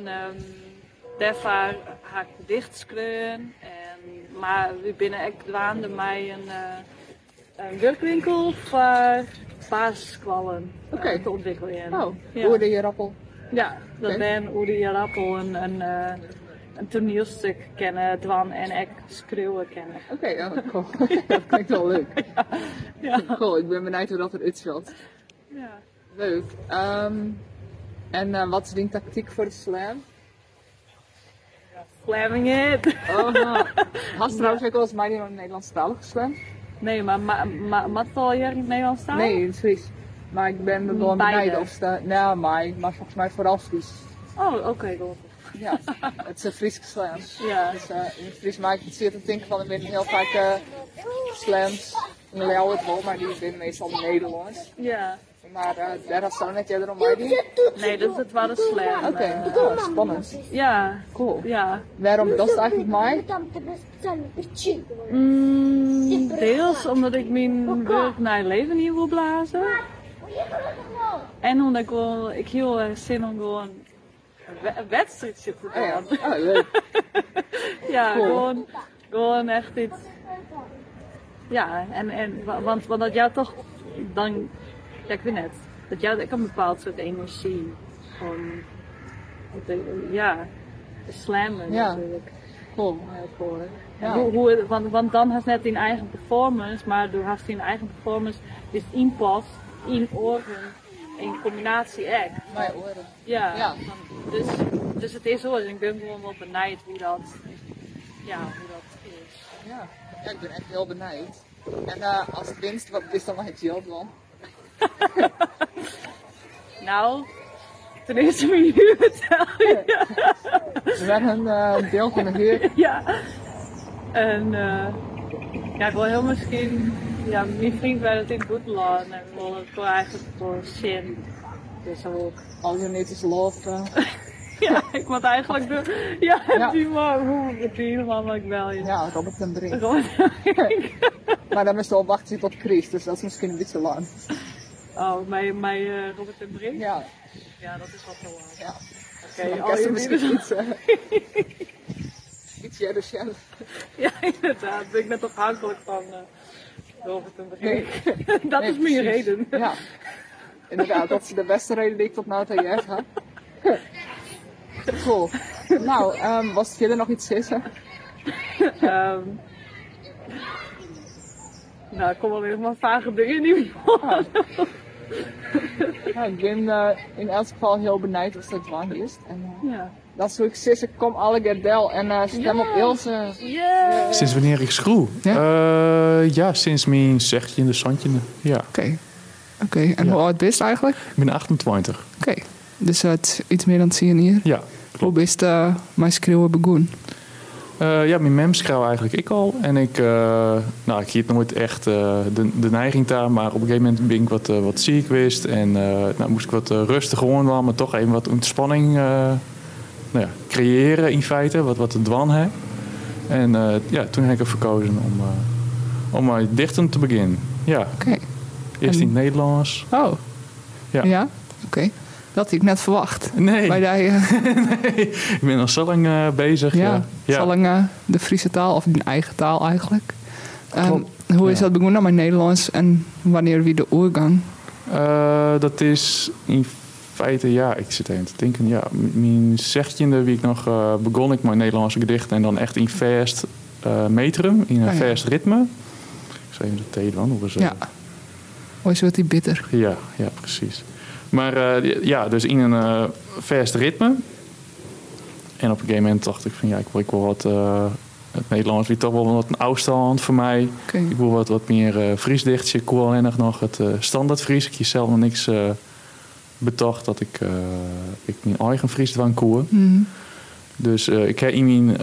S7: daarvoor ga ik dichtskleun. En, maar we binnen ik waande mij een, eh, een werkwinkel voor basiskwallen eh, te ontwikkelen.
S1: Oh,
S7: ja.
S1: je rappel.
S7: Ja, dat ben Oede Jarappel een, een, eh, een toneelstuk kennen, Dwan en ik schreeuwen kennen.
S1: Oké, ja, cool. dat klinkt wel leuk.
S7: Ja.
S1: Cool, ik ben benieuwd hoe dat eruit ziet.
S7: ja.
S1: Leuk. Ehm, en wat is die tactiek voor de slam?
S7: Slamming it.
S1: Oh, nou. Hast trouwens ook wel eens mij een Nederlandstalige slam?
S7: Nee, maar ma, ma, al hier in het?
S1: Nee, in het Fries. Maar ik ben me wel
S7: Beide.
S1: of. Nou, maar, maar volgens mij vooral Fries.
S7: Oh, oké, goed.
S1: Ja, het is een Friese slam.
S7: Ja.
S1: Dus eh, in het Fries maak ik het zeer te denken van, er zijn heel vaak eh, slams. In Leeuwen het wel, maar die zijn meestal Nederlands.
S7: Ja.
S1: Maar eh, daar had zo net jij erom.
S7: Nee, dat, dat was een slam.
S1: Oké,
S7: eh,
S1: oh, spannend.
S7: ja,
S1: Cool.
S7: ja.
S1: Waarom dat is eigenlijk mij?
S7: Mm, deels omdat ik mijn werk naar het leven niet wil blazen. En omdat ik gewoon, ik heel erg zin om gewoon een we- een wedstrijdje te
S1: Oh ja,
S7: doen.
S1: oh, leuk.
S7: Ja,
S1: Cool.
S7: gewoon, gewoon echt iets. Ja, en, en wa- want, want dat jou toch dan, ja ik weet net, dat jou ook een bepaald soort energie gewoon, ja, slammen
S1: Ja.
S7: natuurlijk.
S1: Cool.
S7: Cool.
S1: Ja.
S7: Hoe, hoe, want, want dan had net in eigen performance, maar door hast in eigen performance is het inpast, in oren, in combinatie echt.
S1: Mijn oren.
S7: Ja,
S1: Ja.
S7: dus, dus het is zo. Dus ik ben gewoon wel benijd hoe dat, ja, hoe dat is.
S1: Ja. ja, ik ben echt heel benieuwd. En eh, als winst, wat is dan mijn child dan?
S7: Nou, ten eerste huur betalen. Ja.
S8: We werden een uh, deel van de huur.
S7: ja. En uh, ja, ik wil heel misschien... Ja, mijn vriend werkt in Boeteland en ik wil het eigenlijk voor zin. Dus ook
S8: al je niet is lopen.
S7: ja, ik moet eigenlijk doen. Ja, ja. die man, hoe het helemaal maar ik wel je.
S8: Ja, Robert ten Brink. Robert maar dan is het wel wachten tot Chris, dus dat is misschien een beetje lang.
S7: Oh, mijn, mijn uh, Robert ten Brink?
S8: Ja.
S7: Ja, dat is lang.
S8: Ja.
S7: Oké,
S8: okay, al misschien iets, uh, iets Jerry
S7: Ja, inderdaad. Ben ik net afhankelijk van uh, Robert ten Brink. Nee. dat nee, is mijn reden.
S8: Ja. Inderdaad, dat is de beste reden die ik tot nu toe heb. Cool. Nou, um, was er verder nog iets zeggen?
S7: um, nou, ik kom alleen maar vage dingen niet meer
S8: ja, ik ben uh, in elk geval heel benieuwd of dat lang is. En,
S7: uh, ja.
S8: Dat is hoe ik kom alle Gerdel en uh, stem op Ilse.
S7: Yeah.
S9: Sinds wanneer ik schroe? Ja, ja sinds mijn zegje in de zandje. Ja.
S1: Oké. Okay. Oké, okay. en ja. hoe oud ben je eigenlijk?
S9: Ik ben 28.
S1: Oké, okay. dus het iets meer dan 10 jaar?
S9: Ja.
S1: Hoe ben je mijn schreeuwen begonnen?
S9: Uh, ja, mijn mem schreeuw eigenlijk ik al. En ik, uh, nou, ik hield nooit echt uh, de, de neiging daar. Maar op een gegeven moment ben ik wat, wat ziek geweest. En nou, moest ik wat rustiger worden, maar toch even wat ontspanning nou ja, creëren in feite. Wat, wat een dwan hè. En ja, toen heb ik ervoor gekozen om, om maar dichten te beginnen. Ja.
S1: Oké.
S9: Eerst en... in het Nederlands.
S1: Oh.
S9: Ja.
S1: Ja, oké. Okay. Dat had ik net verwacht.
S9: Nee.
S1: Bij die, uh...
S9: nee. Ik ben al zo lang uh, bezig.
S1: Ja,
S9: ja.
S1: zo lang uh, de Friese taal, of de eigen taal eigenlijk. Um, hoe is dat begonnen met Nederlands en wanneer wie de oorgang?
S9: dat is in feite, ja, ik zit even te denken. Ja, mijn zestiende wie ik nog begon ik met Nederlandse gedichten en dan echt in verst metrum, in een
S1: Ah, ja.
S9: verst ritme. Ik zal even de thee dan. Hoe is,
S1: Ja. Hoe is wat die bitter?
S9: Ja, ja, precies. Maar uh, ja, dus in een uh, vast ritme. En op een gegeven moment dacht ik van ja, ik wil, ik wil wat... Uh, het Nederlands wie toch wel wat een oudstand voor mij.
S1: Okay.
S9: Ik wil wat, wat meer Friesdichtje. Ik wil alleen nog het standaard Fries. Ik zelf nog niks betocht dat ik, ik mijn eigen Fries dwang koer.
S1: Mm.
S9: Dus ik heb in mijn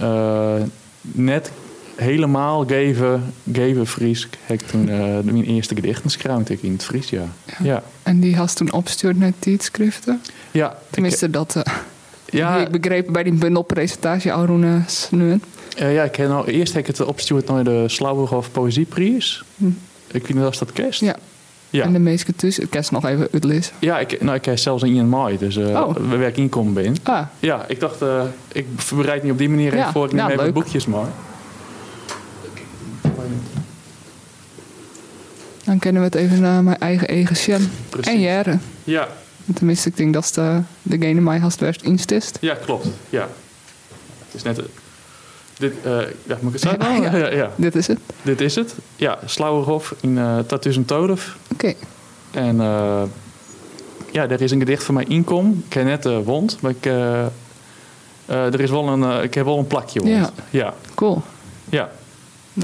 S9: net helemaal geven, geven Fries. Heb ik toen uh, mijn eerste gedichten schreeuwd in het Fries, ja.
S1: ja.
S9: ja.
S1: En die had toen opgestuurd naar tijdschriften?
S9: Ja.
S1: Tenminste, ik, dat... Uh,
S9: ja,
S1: ik begreep bij die bundelpresentatie Aruna Sneun.
S9: Uh, ja, ik heb nou, eerst heb ik het opgestuurd naar de Slauwerhof Poëzieprijs.
S1: Hm.
S9: Ik weet niet of dat kerst.
S1: Ja.
S9: ja.
S1: En de meeste tussen, ik kerst nog even uitlezen.
S9: Ja, ik, nou, ik heb zelfs een Ian Mai, dus uh,
S1: oh.
S9: we werken inkomen ben.
S1: Ah.
S9: Ja, ik dacht, ik bereid niet op die manier even
S1: ja,
S9: voor. Ik neem
S1: nou,
S9: even
S1: leuk.
S9: boekjes maar.
S1: Dan kennen we het even naar mijn eigen eigen Sjen. En jaren.
S9: Ja.
S1: Tenminste, ik denk dat de, degene mij als het best instist.
S9: Ja, klopt. Ja. Het is net... Dit, uh, ja, moet ik het zeggen?
S1: Ja,
S9: ja. ja, ja.
S1: Dit is het?
S9: Dit is het. Ja, Slauwerhof in uh, Tatus en Todef.
S1: Oké. Okay.
S9: En uh, ja, er is een gedicht van mij inkom. Ik heb net uh, wond, maar ik, er is wel een, ik heb wel een plakje wond.
S1: Ja.
S9: ja.
S1: Cool.
S9: Ja.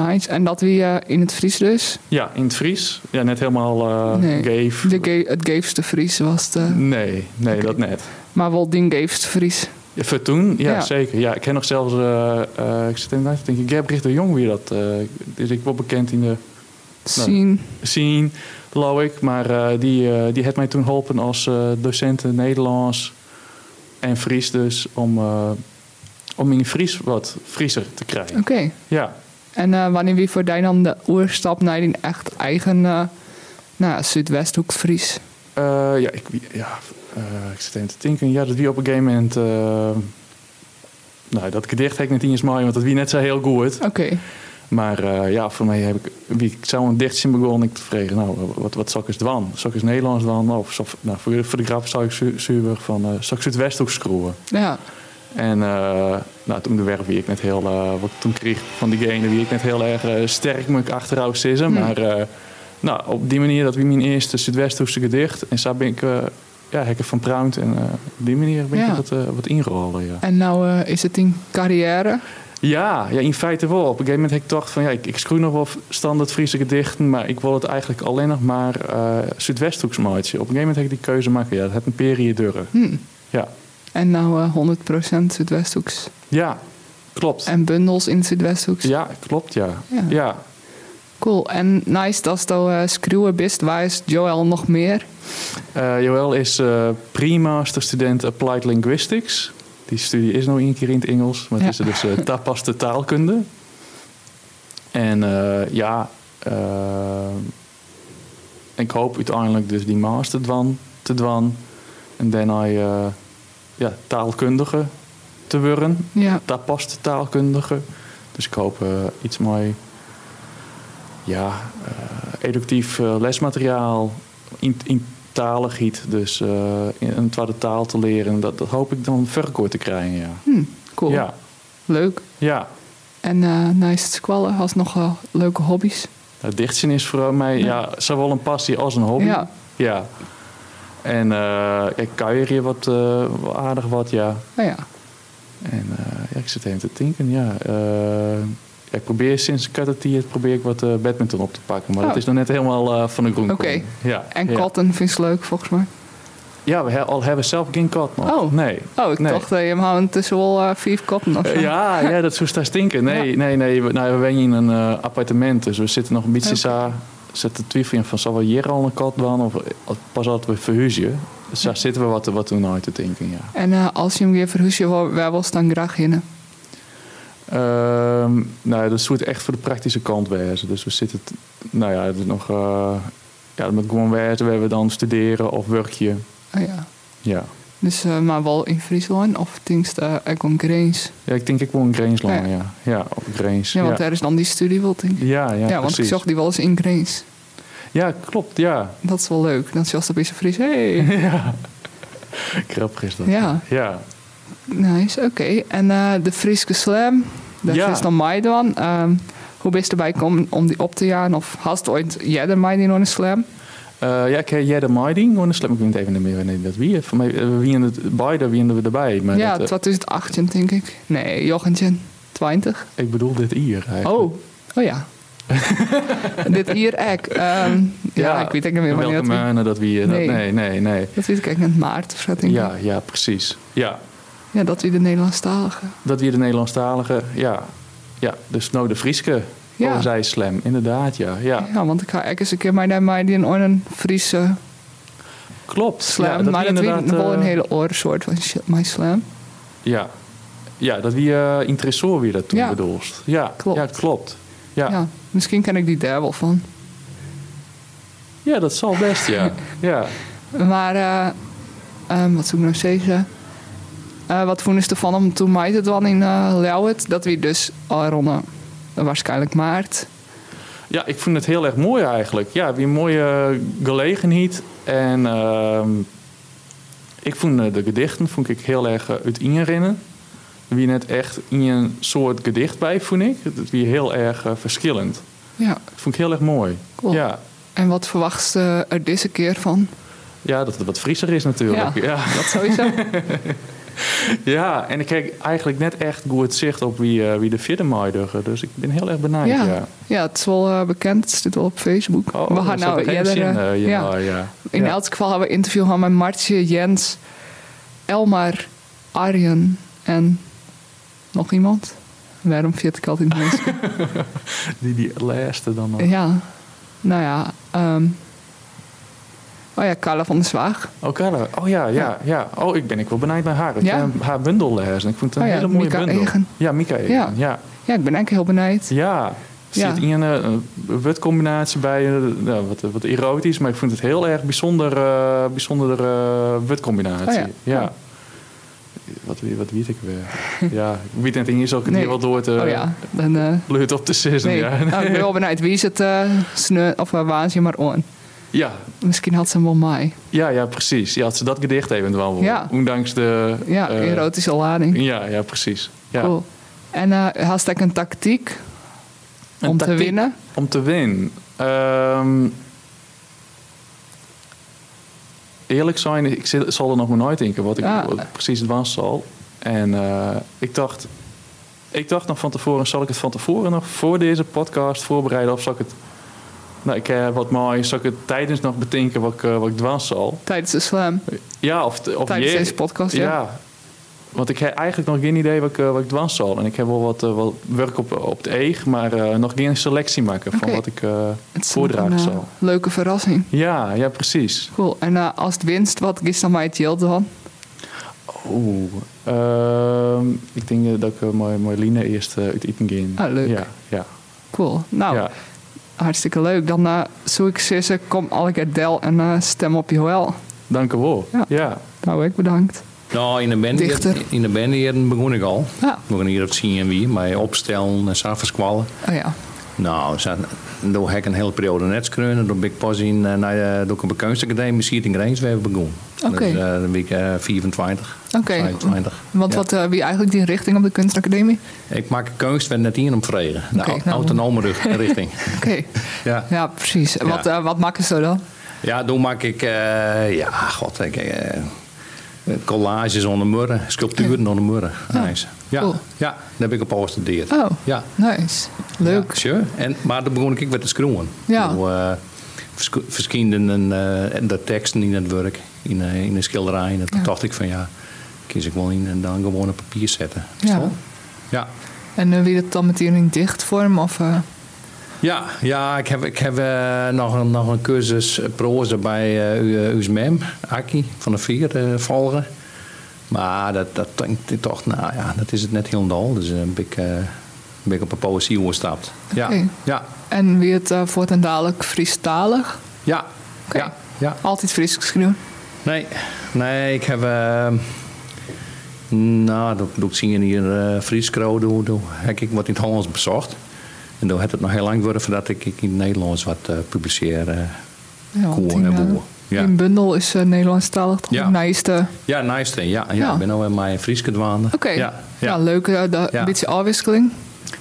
S1: Nice. En dat wie in het Fries dus?
S9: Ja, in het Fries. Ja, net helemaal
S1: nee.
S9: geef.
S1: De ge het geefste Fries was de...
S9: Nee, nee, okay. dat net.
S1: Maar wel die geefste Fries.
S9: Ja, voor toen, ja,
S1: Ja.
S9: zeker. Ja, ik ken nog zelfs, uh, uh, ik zit inderdaad te denken, Gerbricht de Jong wie dat. Uh, dus ik word bekend in de
S1: Zien.
S9: scene, geloof ik. Maar uh, die, uh, die heeft mij toen geholpen als uh, docent Nederlands en Fries dus om, uh, om in Fries wat Frieser te krijgen.
S1: Oké. Okay.
S9: Ja.
S1: En uh, wanneer wie voor dan de oerstap naar die echt eigen uh, nou, Zuidwesthoek Fries?
S9: Uh, ja, ik, ja ik zit even te denken. Ja, dat wie op een gegeven moment... Nou, dat gedicht heb ik net eens mooi, want dat wie net zo heel goed.
S1: Oké. Okay.
S9: Maar uh, ja, voor mij heb ik... Wie, ik zou een dichtje begonnen ik te vragen. Nou, wat, wat zal ik dwan? Zal ik eens Nederlands dwan? Of, nou, voor, voor de grap zou ik zu, zuur van... Uh, zal ik Zuidwesthoek schroeven?
S1: Ja.
S9: En uh, nou, toen de wie ik net heel... Uh, wat toen kreeg van diegene wie ik net heel erg uh, sterk ik achteruit zitten.
S1: Hm.
S9: Maar uh, nou, op die manier dat wie mijn eerste Zuidwesthoekse gedicht. En zo ben ik... Ja, heb ik van pruimt en uh, op die manier ben ik
S1: Ja.
S9: wat, uh, wat. Ja.
S1: En nou uh, is het in carrière?
S9: Ja, ja, in feite wel. Op een gegeven moment heb ik gedacht van ja, ik, ik schroei nog wel standaard Friese gedichten, maar ik wil het eigenlijk alleen nog maar uh, Zuidwesthoeks. Op een gegeven moment heb ik die keuze maken. Ja, dat heeft een periode duren.
S1: Hm.
S9: Ja,
S1: En nou eh 100% Zuidwesthoeks.
S9: ja klopt.
S1: En bundels in Zuidwesthoeks.
S9: Ja, klopt, ja.
S1: Ja.
S9: ja.
S1: Cool. En nice dat je uh, schreeuwen bist. Waar is Joel nog meer?
S9: Eh, Joël is eh pre-master student Applied Linguistics. Die studie is nog één keer in het Engels, maar het
S1: Ja.
S9: is dus uh, tapaste taalkunde. En eh, ja, eh, ik hoop uiteindelijk dus die master dwan, te doen. En daarna eh, ja, taalkundige te worden.
S1: Ja.
S9: Tapaste taalkundige. Dus ik hoop eh, iets mooi, ja, eh, educatief eh, lesmateriaal in, in talen giet. Dus een tweede taal te leren. Dat, dat hoop ik dan verkoord te krijgen, ja.
S1: Hm, cool.
S9: Ja,
S1: Leuk.
S9: ja.
S1: En eh nice squallen. Als nog leuke hobby's.
S9: Het dichtsen is voor mij ja. zowel een passie als een hobby.
S1: Ja.
S9: Ja. En ik kuier hier wat aardig wat, ja.
S1: Nou ja.
S9: En eh, ja, ik zit even te denken, ja. eh, ja, ik probeer sinds Cutter probeer ik wat eh, badminton op te pakken. Maar
S1: Oh.
S9: dat is nog net helemaal van de grond.
S1: Oké.
S9: Ja,
S1: En
S9: ja.
S1: katten vind je leuk volgens mij.
S9: Ja, we he- al hebben zelf geen kat nog.
S1: Oh.
S9: Nee.
S1: Oh, ik
S9: Nee.
S1: dacht dat je hem tussen wel eh, vier katten of zo.
S9: Ja, ja, dat zou daar stinken. Nee,
S1: Ja.
S9: nee, nee. We, nou, we wonen in een appartement, dus we zitten nog een beetje
S1: Oké.
S9: Zo... Zitten twijfelen van, zal we hier al een kat dan? Of of pas altijd we verhuizen. Dus daar zitten we wat, wat toen uit te denken, ja.
S1: En eh, als je hem weer verhuist, waar waar was dan graag in?
S9: Ehm, nou, dat moet echt voor de praktische kant wezen. Dus we zitten, nou ja, is nog, eh, ja, met gewoon wezen. We hebben dan studeren of werkje.
S1: Oh ja.
S9: Ja.
S1: Dus eh, maar wel in Friesland of Tingst uh, Egon Greens.
S9: Ja, ik denk ik woon in Greensland,
S1: Ja.
S9: ja. Ja, op Greens.
S1: Ja, want
S9: ja.
S1: daar is dan die studie wel, denk ik.
S9: Ja, ja,
S1: Ja, want ik zag die wel eens in Greens.
S9: Ja, klopt, ja.
S1: Dat is wel leuk. Dan zelfs op is Fries. Hey.
S9: ja. Grappig is dat.
S1: Ja.
S9: Ja.
S1: Nice, oké. En eh, de Frieske Slam, dat
S9: Ja.
S1: is dan mij dan. Ehm, hoe best erbij komen om die op te jagen? Of hast ooit jij de een slam?
S9: Eh, ja, jij de Miding, gewoon een slim. Ik weet even niet meer wanneer dat wie. Voor mij, eh, wie in het beide, wie in we erbij. Maar
S1: ja,
S9: dat, eh,
S1: 2018 denk ik. Nee, Jochentje, 20.
S9: ik bedoel dit hier eigenlijk.
S1: Oh, oh ja. Dit hier ek. Ehm, ja, ik weet niet meer wanneer
S9: Welke
S1: dat...
S9: dat eh,
S1: Nee.
S9: Nee, nee, nee.
S1: Dat weet ik eigenlijk in maart of zo, denk ik.
S9: Ja, ja, precies. Ja,
S1: Ja, dat wie de Nederlandstalige.
S9: dat wie de Nederlandstalige... Ja, ja dus nou de Frieske.
S1: Ja.
S9: Zij slam, inderdaad, ja. Ja,
S1: Ja, want ik ga eens een keer mij mij die in een Friese
S9: klopt.
S1: slam.
S9: Ja,
S1: maar dat
S9: inderdaad,
S1: weet wel een
S9: eh,
S1: hele oren soort van shit, my slam.
S9: Ja. ja, dat wie uh, weer dat toen
S1: Ja.
S9: bedoelst. Ja,
S1: Klopt.
S9: Ja, klopt. Ja.
S1: Ja. misschien ken ik die daar wel van.
S9: ja, dat zal best, ja. ja.
S1: Maar, eh, ehm, wat zou ik nou zeggen? Eh, wat vonden ze ervan om toen mij het dan in uh, Leeuwarden? Dat we dus al rond eh, waarschijnlijk maart.
S9: Ja, ik vond het heel erg mooi eigenlijk. Ja, weer een mooie gelegenheid. En ehm, ik vond eh, de gedichten vond ik heel erg uh, uiteenrennen. Wie net echt in een soort gedicht bij, vond ik. Wie heel erg uh, verschillend.
S1: Ja,
S9: Dat vond ik heel erg mooi.
S1: cool.
S9: Ja.
S1: En wat verwacht ze er deze keer van?
S9: ja, dat het wat frisser is natuurlijk.
S1: Ja,
S9: Ja,
S1: dat sowieso.
S9: ja en ik krijg eigenlijk net echt goed zicht op wie, uh, wie de vierde maaiduggen. Dus ik ben heel erg benieuwd.
S1: ja.
S9: Ja.
S1: ja, het is wel uh, bekend. Het staat wel op Facebook.
S9: Oh,
S1: we gaan nou eerder...
S9: zin,
S1: eh,
S9: uh, ja,
S1: ja.
S9: ja.
S1: In elk geval hebben we interview gehad met Martje, Jens, Elmar, Arjen en nog iemand. Waarom vind ik altijd mensen?
S9: Die, die laatste dan nog.
S1: ja, nou ja. ehm, oh ja, Carla van der Zwaag.
S9: Oh, Carla. Oh ja, ja, ja. Oh, ik ben ik wel benieuwd naar haar. Ik
S1: Ja.
S9: heb haar bundel lezen. Ik vond het een
S1: Oh ja,
S9: hele mooie
S1: Mika
S9: bundel.
S1: Egen.
S9: Ja, Mika Egen.
S1: Ja.
S9: Ja.
S1: Ja, ik ben eigenlijk heel benieuwd.
S9: Ja. Er zit in een, een wutcombinatie bij, eh, nou, wat, wat erotisch, maar ik vond het heel erg bijzonder, eh bijzonder eh wutcombinatie.
S1: Oh ja.
S9: ja. Wat, wat weet ik weer? ja, ik weet net ik het
S1: Nee.
S9: hier wel door te
S1: oh ja, dan... eh,
S9: op te sissen.
S1: nee,
S9: Ja.
S1: nou, ik ben wel benieuwd. Wie is het uh, of uh, waan ze maar on?
S9: Ja.
S1: Misschien had ze hem wel mij.
S9: Ja, ja, precies. Ja, had ze dat gedicht eventueel wel.
S1: Ja.
S9: Ondanks de...
S1: Ja,
S9: eh,
S1: erotische lading.
S9: ja, ja, precies. Ja.
S1: Cool. En uh, had ik een tactiek
S9: Een
S1: om te winnen?
S9: Om te winnen. Ehm, eerlijk zijn, ik zal er nog maar nooit denken wat ik
S1: Ja.
S9: wat precies het was zal. En eh, ik dacht, ik dacht nog van tevoren, zal ik het van tevoren nog voor deze podcast voorbereiden of zal ik het nou, ik heb wat mooi, zal ik het tijdens nog bedenken wat ik, eh, wat ik dwars zal?
S1: Tijdens de slam.
S9: Ja, of, of
S1: Tijdens
S9: je-
S1: deze podcast, ja.
S9: Want ik heb eigenlijk nog geen idee wat ik, eh, wat ik dwars zal. En ik heb wel wat, eh, wat werk op, op de eeg, maar eh, nog geen selectie maken van wat ik eh,
S1: is
S9: voordragen
S1: eh,
S9: zal.
S1: leuke verrassing.
S9: Ja, ja, precies.
S1: Cool. En eh, als het winst, wat is dan mij het yield dan?
S9: Oeh, ehm, ik denk eh, dat ik uh, mooi, mooi Line eerst eh, uit eten ga.
S1: Ah, leuk.
S9: Ja, ja.
S1: Cool. Nou,
S9: ja.
S1: Hartstikke leuk. Dan eh zoek ik Sisse, kom alle keer Del en eh, stem op Joël.
S9: Dank u wel.
S1: Ja.
S9: ja.
S1: Nou, ik bedankt.
S10: Nou, in de band,
S1: Dichter.
S10: in de band begon ik al.
S1: Ja.
S10: We gaan hier op zien en wie, bij opstellen en s'avondskwallen.
S1: Oh ja.
S10: Nou, toen heb ik een hele periode net screunen. Toen ben ik pas in, eh, naar de, door een kunstacademie, Siert in Greenswegen begonnen.
S1: Oké.
S10: Dus, eh, dan ben ik eh, 24,
S1: Oké.
S10: 25.
S1: Want
S10: Ja.
S1: wat, eh, wie eigenlijk die richting op de kunstacademie?
S10: Ik maak kunst werd net in om vregen. De au-
S1: nou.
S10: autonome richting.
S1: Oké.
S10: Ja.
S1: Ja, precies. Wat, eh, wat maken ze dan?
S10: Ja, toen maak ik, eh, ja, god, ik, eh, collages onder murren, sculpturen onder murren. Nice. Ja,
S1: cool.
S10: ja, daar heb ik op gestudeerd.
S1: Oh,
S10: Ja.
S1: nice. Leuk.
S10: Ja, sure. en, maar dan begon ik weer te schroeven.
S1: Ja.
S10: Toen, eh, verschillende eh, de teksten in het werk, in, eh, in de schilderij. En toen
S1: Ja.
S10: dacht ik van ja, kies ik wel in en dan gewoon op papier zetten.
S1: Ja.
S10: Ja.
S1: En eh, wie dat dan met die in dichtvorm? Of, eh,
S10: Ja, ja, ik heb, ik heb eh, nog, een, nog een cursus proza bij uh, USMEM, Aki van de Vier, eh, volgen. Maar dat, dat denk ik toch, nou ja, dat is het net helemaal. Dus een ben ik, eh, ben ik op een poëzie overstapt. Ja,
S1: Oké.
S10: ja,
S1: en wie het voort en dadelijk Friestalig?
S10: ja, ja, ja.
S1: Altijd Fries geschreven?
S10: Nee, nee, ik heb. nou, dat zien hier uh, Frieskro, doe, doe, heb ik wat in het Hollands bezocht. En toen had het nog heel lang worden voordat ik, in het Nederlands wat eh, publiceer. eh
S1: Ja,
S10: en
S1: eh,
S10: boer. Ja.
S1: die bundel is uh, Nederlandstalig toch?
S10: Ja.
S1: Nijste.
S10: Ja, nice. Ja, ja,
S1: Ja.
S10: ik ben al in mijn Frieske dwaande.
S1: Oké.
S10: Ja,
S1: Ja,
S10: ja.
S1: leuk. eh, de-
S10: Ja.
S1: Een beetje afwisseling.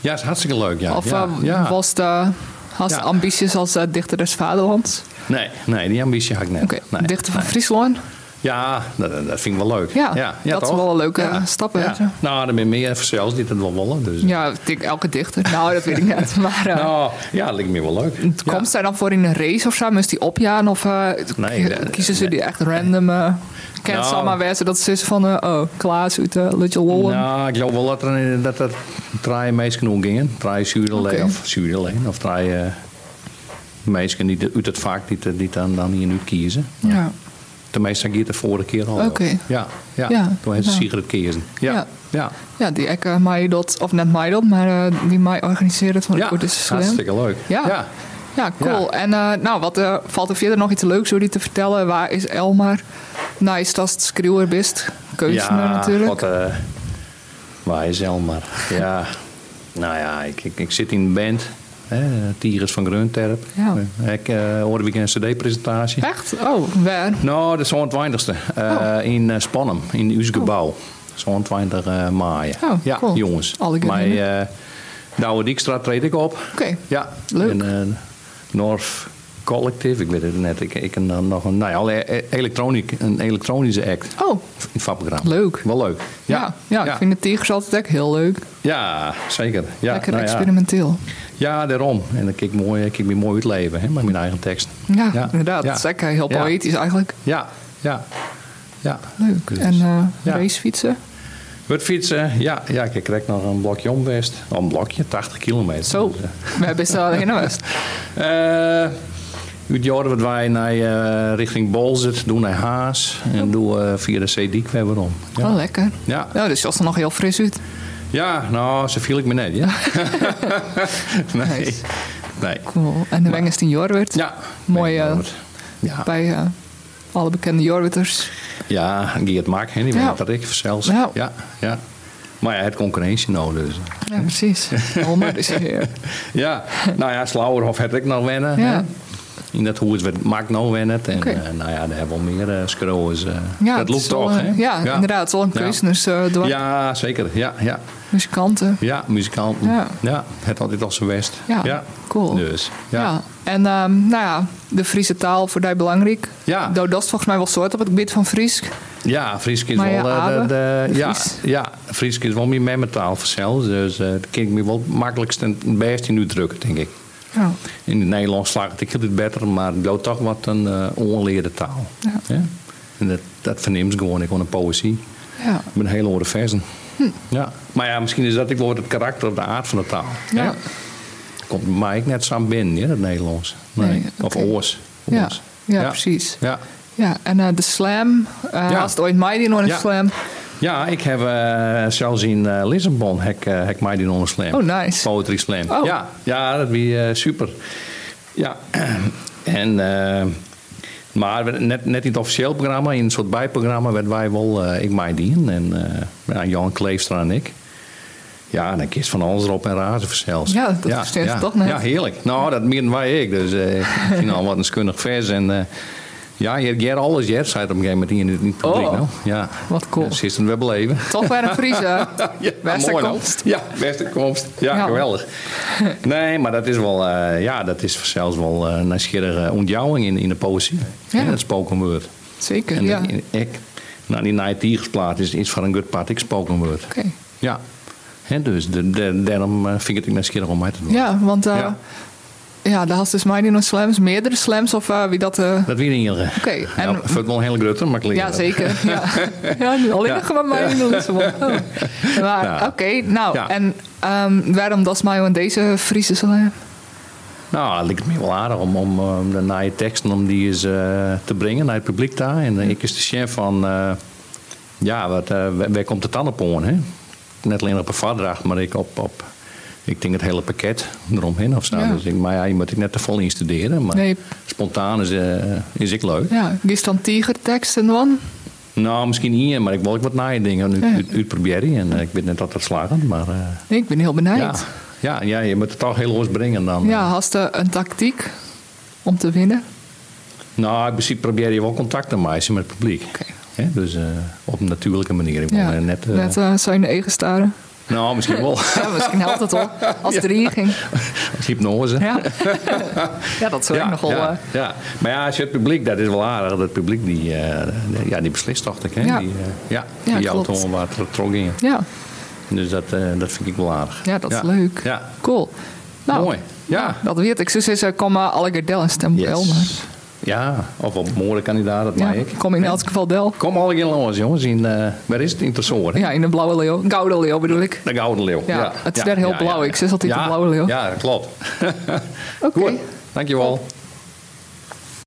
S10: ja, is hartstikke leuk. Ja.
S1: of eh,
S10: ja.
S1: was eh, had het ambities als eh, dichter des vaderlands?
S10: Nee, nee, die ambitie had ik net.
S1: Oké,
S10: nee,
S1: dichter van
S10: nee.
S1: Friesland?
S10: Ja, dat, dat vind ik wel leuk.
S1: Ja,
S10: ja,
S1: dat is
S10: toch?
S1: wel een leuke
S10: Ja.
S1: stap. hè,
S10: Ja. Nou, er zijn meer zelfs die het wel willen. Dus.
S1: Ja, ik denk elke dichter. Nou, dat weet ik niet. Maar eh,
S10: Nou, ja, dat lijkt me wel leuk. Ja.
S1: komt zij dan voor in een race of zo? Moest die opjaan? Of eh,
S10: Nee, dat-
S1: kiezen ze die echt random? eh kent
S10: Nou.
S1: allemaal wijzen dat ze is van... eh, oh, Klaas uit uh, Lutje Lollen.
S10: Nou, ik geloof wel dat er, dat er drie meisjes genoeg gingen. Drie zuurderleen
S1: Oké.
S10: of zuurderleen. Of drie eh meisjes die uit het die, te- die dan, dan hier nu kiezen.
S1: ja.
S10: Ging het de vorige keer al.
S1: Oké.
S10: Ja, ja.
S1: Ja,
S10: Toen heeft ze sigret kiezen. Ja,
S1: Ja.
S10: ja.
S1: ja, die ik uh, mij dat... Of net mij dat, maar eh, die mij organiseerde het van
S10: Ja,
S1: de Koerdische Slam.
S10: hartstikke leuk.
S1: Ja.
S10: ja.
S1: Ja, cool. En eh, nou, wat eh, valt er verder nog iets leuks door die te vertellen? Waar is Elmar? Nou, is dat het schreeuwer best? Kunstenaar natuurlijk.
S10: Eh, waar is Elmar? Ja, nou ja, ik, ik, ik zit in een band. Tigers van Grunterp.
S1: Ja.
S10: Ik uh, hoorde ik een cd-presentatie.
S1: Echt? Oh, waar?
S10: Nou, de 22e. eh in uh, Spannem, in uw gebouw. 22 uh, maai.
S1: Oh,
S10: ja,
S1: cool.
S10: jongens.
S1: Alle
S10: Maar uh, Douwe Dijkstra treed ik op.
S1: Oké,
S10: Ja.
S1: Leuk.
S10: En, uh, North Collective, ik weet het net. Ik, ik en dan nog een, nou ja, alle- e- elektroniek, een elektronische act.
S1: Oh,
S10: In vakprogramma.
S1: Leuk.
S10: Wel leuk.
S1: ja. Ja, ik vind de tigers altijd echt heel leuk.
S10: Ja, zeker. Ja,
S1: Lekker
S10: nou
S1: experimenteel.
S10: Ja, daarom. En dan kijk ik mooi, kijk ik me mooi uitleven hè, met mijn eigen tekst.
S1: Ja, inderdaad. Dat is lekker heel poëtisch eigenlijk.
S10: Ja, ja, ja.
S1: Leuk.
S10: Dus,
S1: en eh
S10: ja.
S1: racefietsen?
S10: Met fietsen, ja, ja, ik krijg nog een blokje om West. Oh, een blokje, 80 kilometer.
S1: Zo,
S10: Dus,
S1: we hebben best wel en west.
S10: Uit jaren wat wij naar eh, richting Bolzert, doen naar Haas en doen via de Zeediek weer om. Ja.
S1: Oh, lekker.
S10: Ja.
S1: Nou, dus je was er nog heel fris uit.
S10: ja, nou, zo viel ik me net, ja. nee.
S1: Nice.
S10: nee.
S1: Cool. En de Wengers in Jorwert.
S10: Ja.
S1: Mooi, eh,
S10: Ja,
S1: Bij eh, alle bekende Jorwitters.
S10: ja Geert Maak, hè, die
S1: Ja.
S10: weet dat ik zelfs.
S1: Ja.
S10: ja, ja. Maar ja, het concurrentie nou dus.
S1: Ja, precies. Alma is hier.
S10: Ja, nou ja, Slauerhof had ik nog wennen.
S1: Ja.
S10: In dat hoe het maakt nou wennen. En
S1: Oké.
S10: eh, nou ja, daar hebben we meer uh, scrollers. eh.
S1: Ja,
S10: dat
S1: het
S10: loopt toch,
S1: eh,
S10: hè?
S1: Ja, inderdaad. Het is een
S10: Ja.
S1: uh, door
S10: Ja, zeker. Ja, ja.
S1: muzikanten.
S10: ja muzikanten.
S1: Ja.
S10: Ja. het altijd als zijn best.
S1: Ja, cool.
S10: Dus,
S1: Ja.
S10: ja.
S1: En ehm, nou ja, de Friese taal voor die belangrijk.
S10: Ja.
S1: Dat is volgens mij wel soort op het gebied van Fries.
S10: Ja, Friesk is
S1: Maar ja,
S10: wel... eh, de, de-
S1: de
S10: ja,
S1: Fries.
S10: ja, Friesk is wel meer mijn taal vanzelf. Dus eh dat kan ik me wel makkelijkst en het beste nu drukken, denk ik.
S1: Ja.
S10: In het Nederlands slaagt ik het beter, maar het blijft toch wat een uh, onleerde taal.
S1: Ja.
S10: En dat, dat verneemt gewoon, ik gewoon een poëzie.
S1: Ja.
S10: Met hele oude versen. Ja. Maar ja, misschien is dat ik wel het karakter of de aard van de taal.
S1: Ja.
S10: Komt bij mij net zo binnen, ja, het Nederlands. Nee.
S1: Nee,
S10: Of oors.
S1: Ja. Ja, precies.
S10: Ja.
S1: Ja, en eh, de slam. eh
S10: Ja.
S1: Als het ooit mij die nog een slam.
S10: Ja, ik heb eh, zelfs in eh, Lissabon heb, eh, heb ik mij die slam.
S1: Oh, nice.
S10: Poetry slam.
S1: Oh.
S10: Ja, ja, dat was eh, super. Ja, en... eh, maar net, net in het officieel programma, in een soort bijprogramma, werd wij wel, eh, ik mij dien. En eh, ja, Jan Kleefstra en ik. Ja, en dan kies van alles erop en razen verzels.
S1: Ja, dat verstaan ze toch net.
S10: Ja, heerlijk. Nou, dat meer wij ik. Dus eh, ik vind al wat een skunnig vers. En eh, ja, je hebt alles, je zei het op een gegeven moment in het, het publiek.
S1: Oh,
S10: nou. ja.
S1: wat cool.
S10: Ja, ze is het weer beleven.
S1: Toch weer een Friese.
S10: Ja,
S1: Beste
S10: mooi nou.
S1: komst.
S10: Ja, beste komst. Ja,
S1: Ja.
S10: geweldig. Nee, maar dat is wel, eh, ja, dat is zelfs wel eh, een nieuwsgierige ontjouwing in, in de poëzie.
S1: Ja.
S10: Het spoken word.
S1: Zeker,
S10: En
S1: ja.
S10: in- ik, nou, die Night Tigersplaat is, is voor een goed part ik spoken word.
S1: Oké.
S10: Ja. Hè, dus de, de- daarom eh, vind ik het nieuwsgierig om mij te doen.
S1: Ja, want eh, ja.
S10: Ja.
S1: daar had dus mij nog slams. Meerdere slams of eh, wie dat... eh,
S10: Dat weer een enige.
S1: Oké,
S10: En,
S1: en...
S10: vind ik wel een hele grote, maar ik leer
S1: Ja, zeker. Ja, ja nu alleen
S10: Ja.
S1: nog maar mij in de Lissabon. Maar
S10: Ja.
S1: oké, nou,
S10: Ja.
S1: en ehm, waarom dat mij aan deze Friese slam?
S10: Nou, het lijkt me wel aardig om, om eh, de je teksten om die eens eh, te brengen naar het publiek daar. En eh, ik is de chef van, eh, ja, wat, eh, waar, waar komt het dan op hè? Net alleen op een vaardracht, maar ik op, op, ik denk het hele pakket eromheen.
S1: Ja.
S10: Dus ik, maar ja, je moet ik net te vol instuderen. Maar
S1: Nee.
S10: spontaan is, eh, is ik leuk.
S1: Ja, gist dan tigerteksten dan?
S10: Nou, misschien niet, maar ik wil ook wat naar je dingen uit,
S1: Ja.
S10: uit, uitproberen. En eh, ik ben net altijd slagend, maar eh,
S1: Nee, ik ben heel benieuwd.
S10: ja. Ja, ja, je moet het toch heel los brengen dan.
S1: Ja, je een tactiek om te winnen?
S10: Nou, in principe probeer je wel contact te maken met het publiek. Dus op een natuurlijke manier. Ik
S1: Ja,
S10: net,
S1: net zijn eigen staren.
S10: Nou, misschien wel.
S1: Ja, misschien helpt het wel. Als het erin ging.
S10: Als hypnose.
S1: Ja, ja dat zou ik nog wel...
S10: ja,
S1: eh,
S10: ja. Maar ja, als je het publiek, dat is wel aardig. Dat publiek die, eh, ja, die beslist toch. Hè?
S1: Ja.
S10: Die, eh, ja,
S1: Ja,
S10: die auto waar het trok in.
S1: ja.
S10: Dus dat, dat vind ik wel aardig.
S1: ja, dat is leuk.
S10: Ja.
S1: Cool. Nou,
S10: Mooi. Ja.
S1: Dat weet ik. Zus is, uh, kom maar alle en stem
S10: Yes. Ja, of op moordenkandidaat, dat
S1: ja,
S10: mag ik.
S1: kom in elk geval Del.
S10: Kom alle keer langs, jongens. In, eh, waar is het? In Tersoor, hè?
S1: Ja, in de blauwe leeuw. Gouden leeuw bedoel ik.
S10: De Gouden Leeuw.
S1: Ja, het is daar heel blauw. Ik zeg altijd de blauwe leeuw.
S10: Ja, dat klopt.
S1: Oké.
S10: Goed, dankjewel.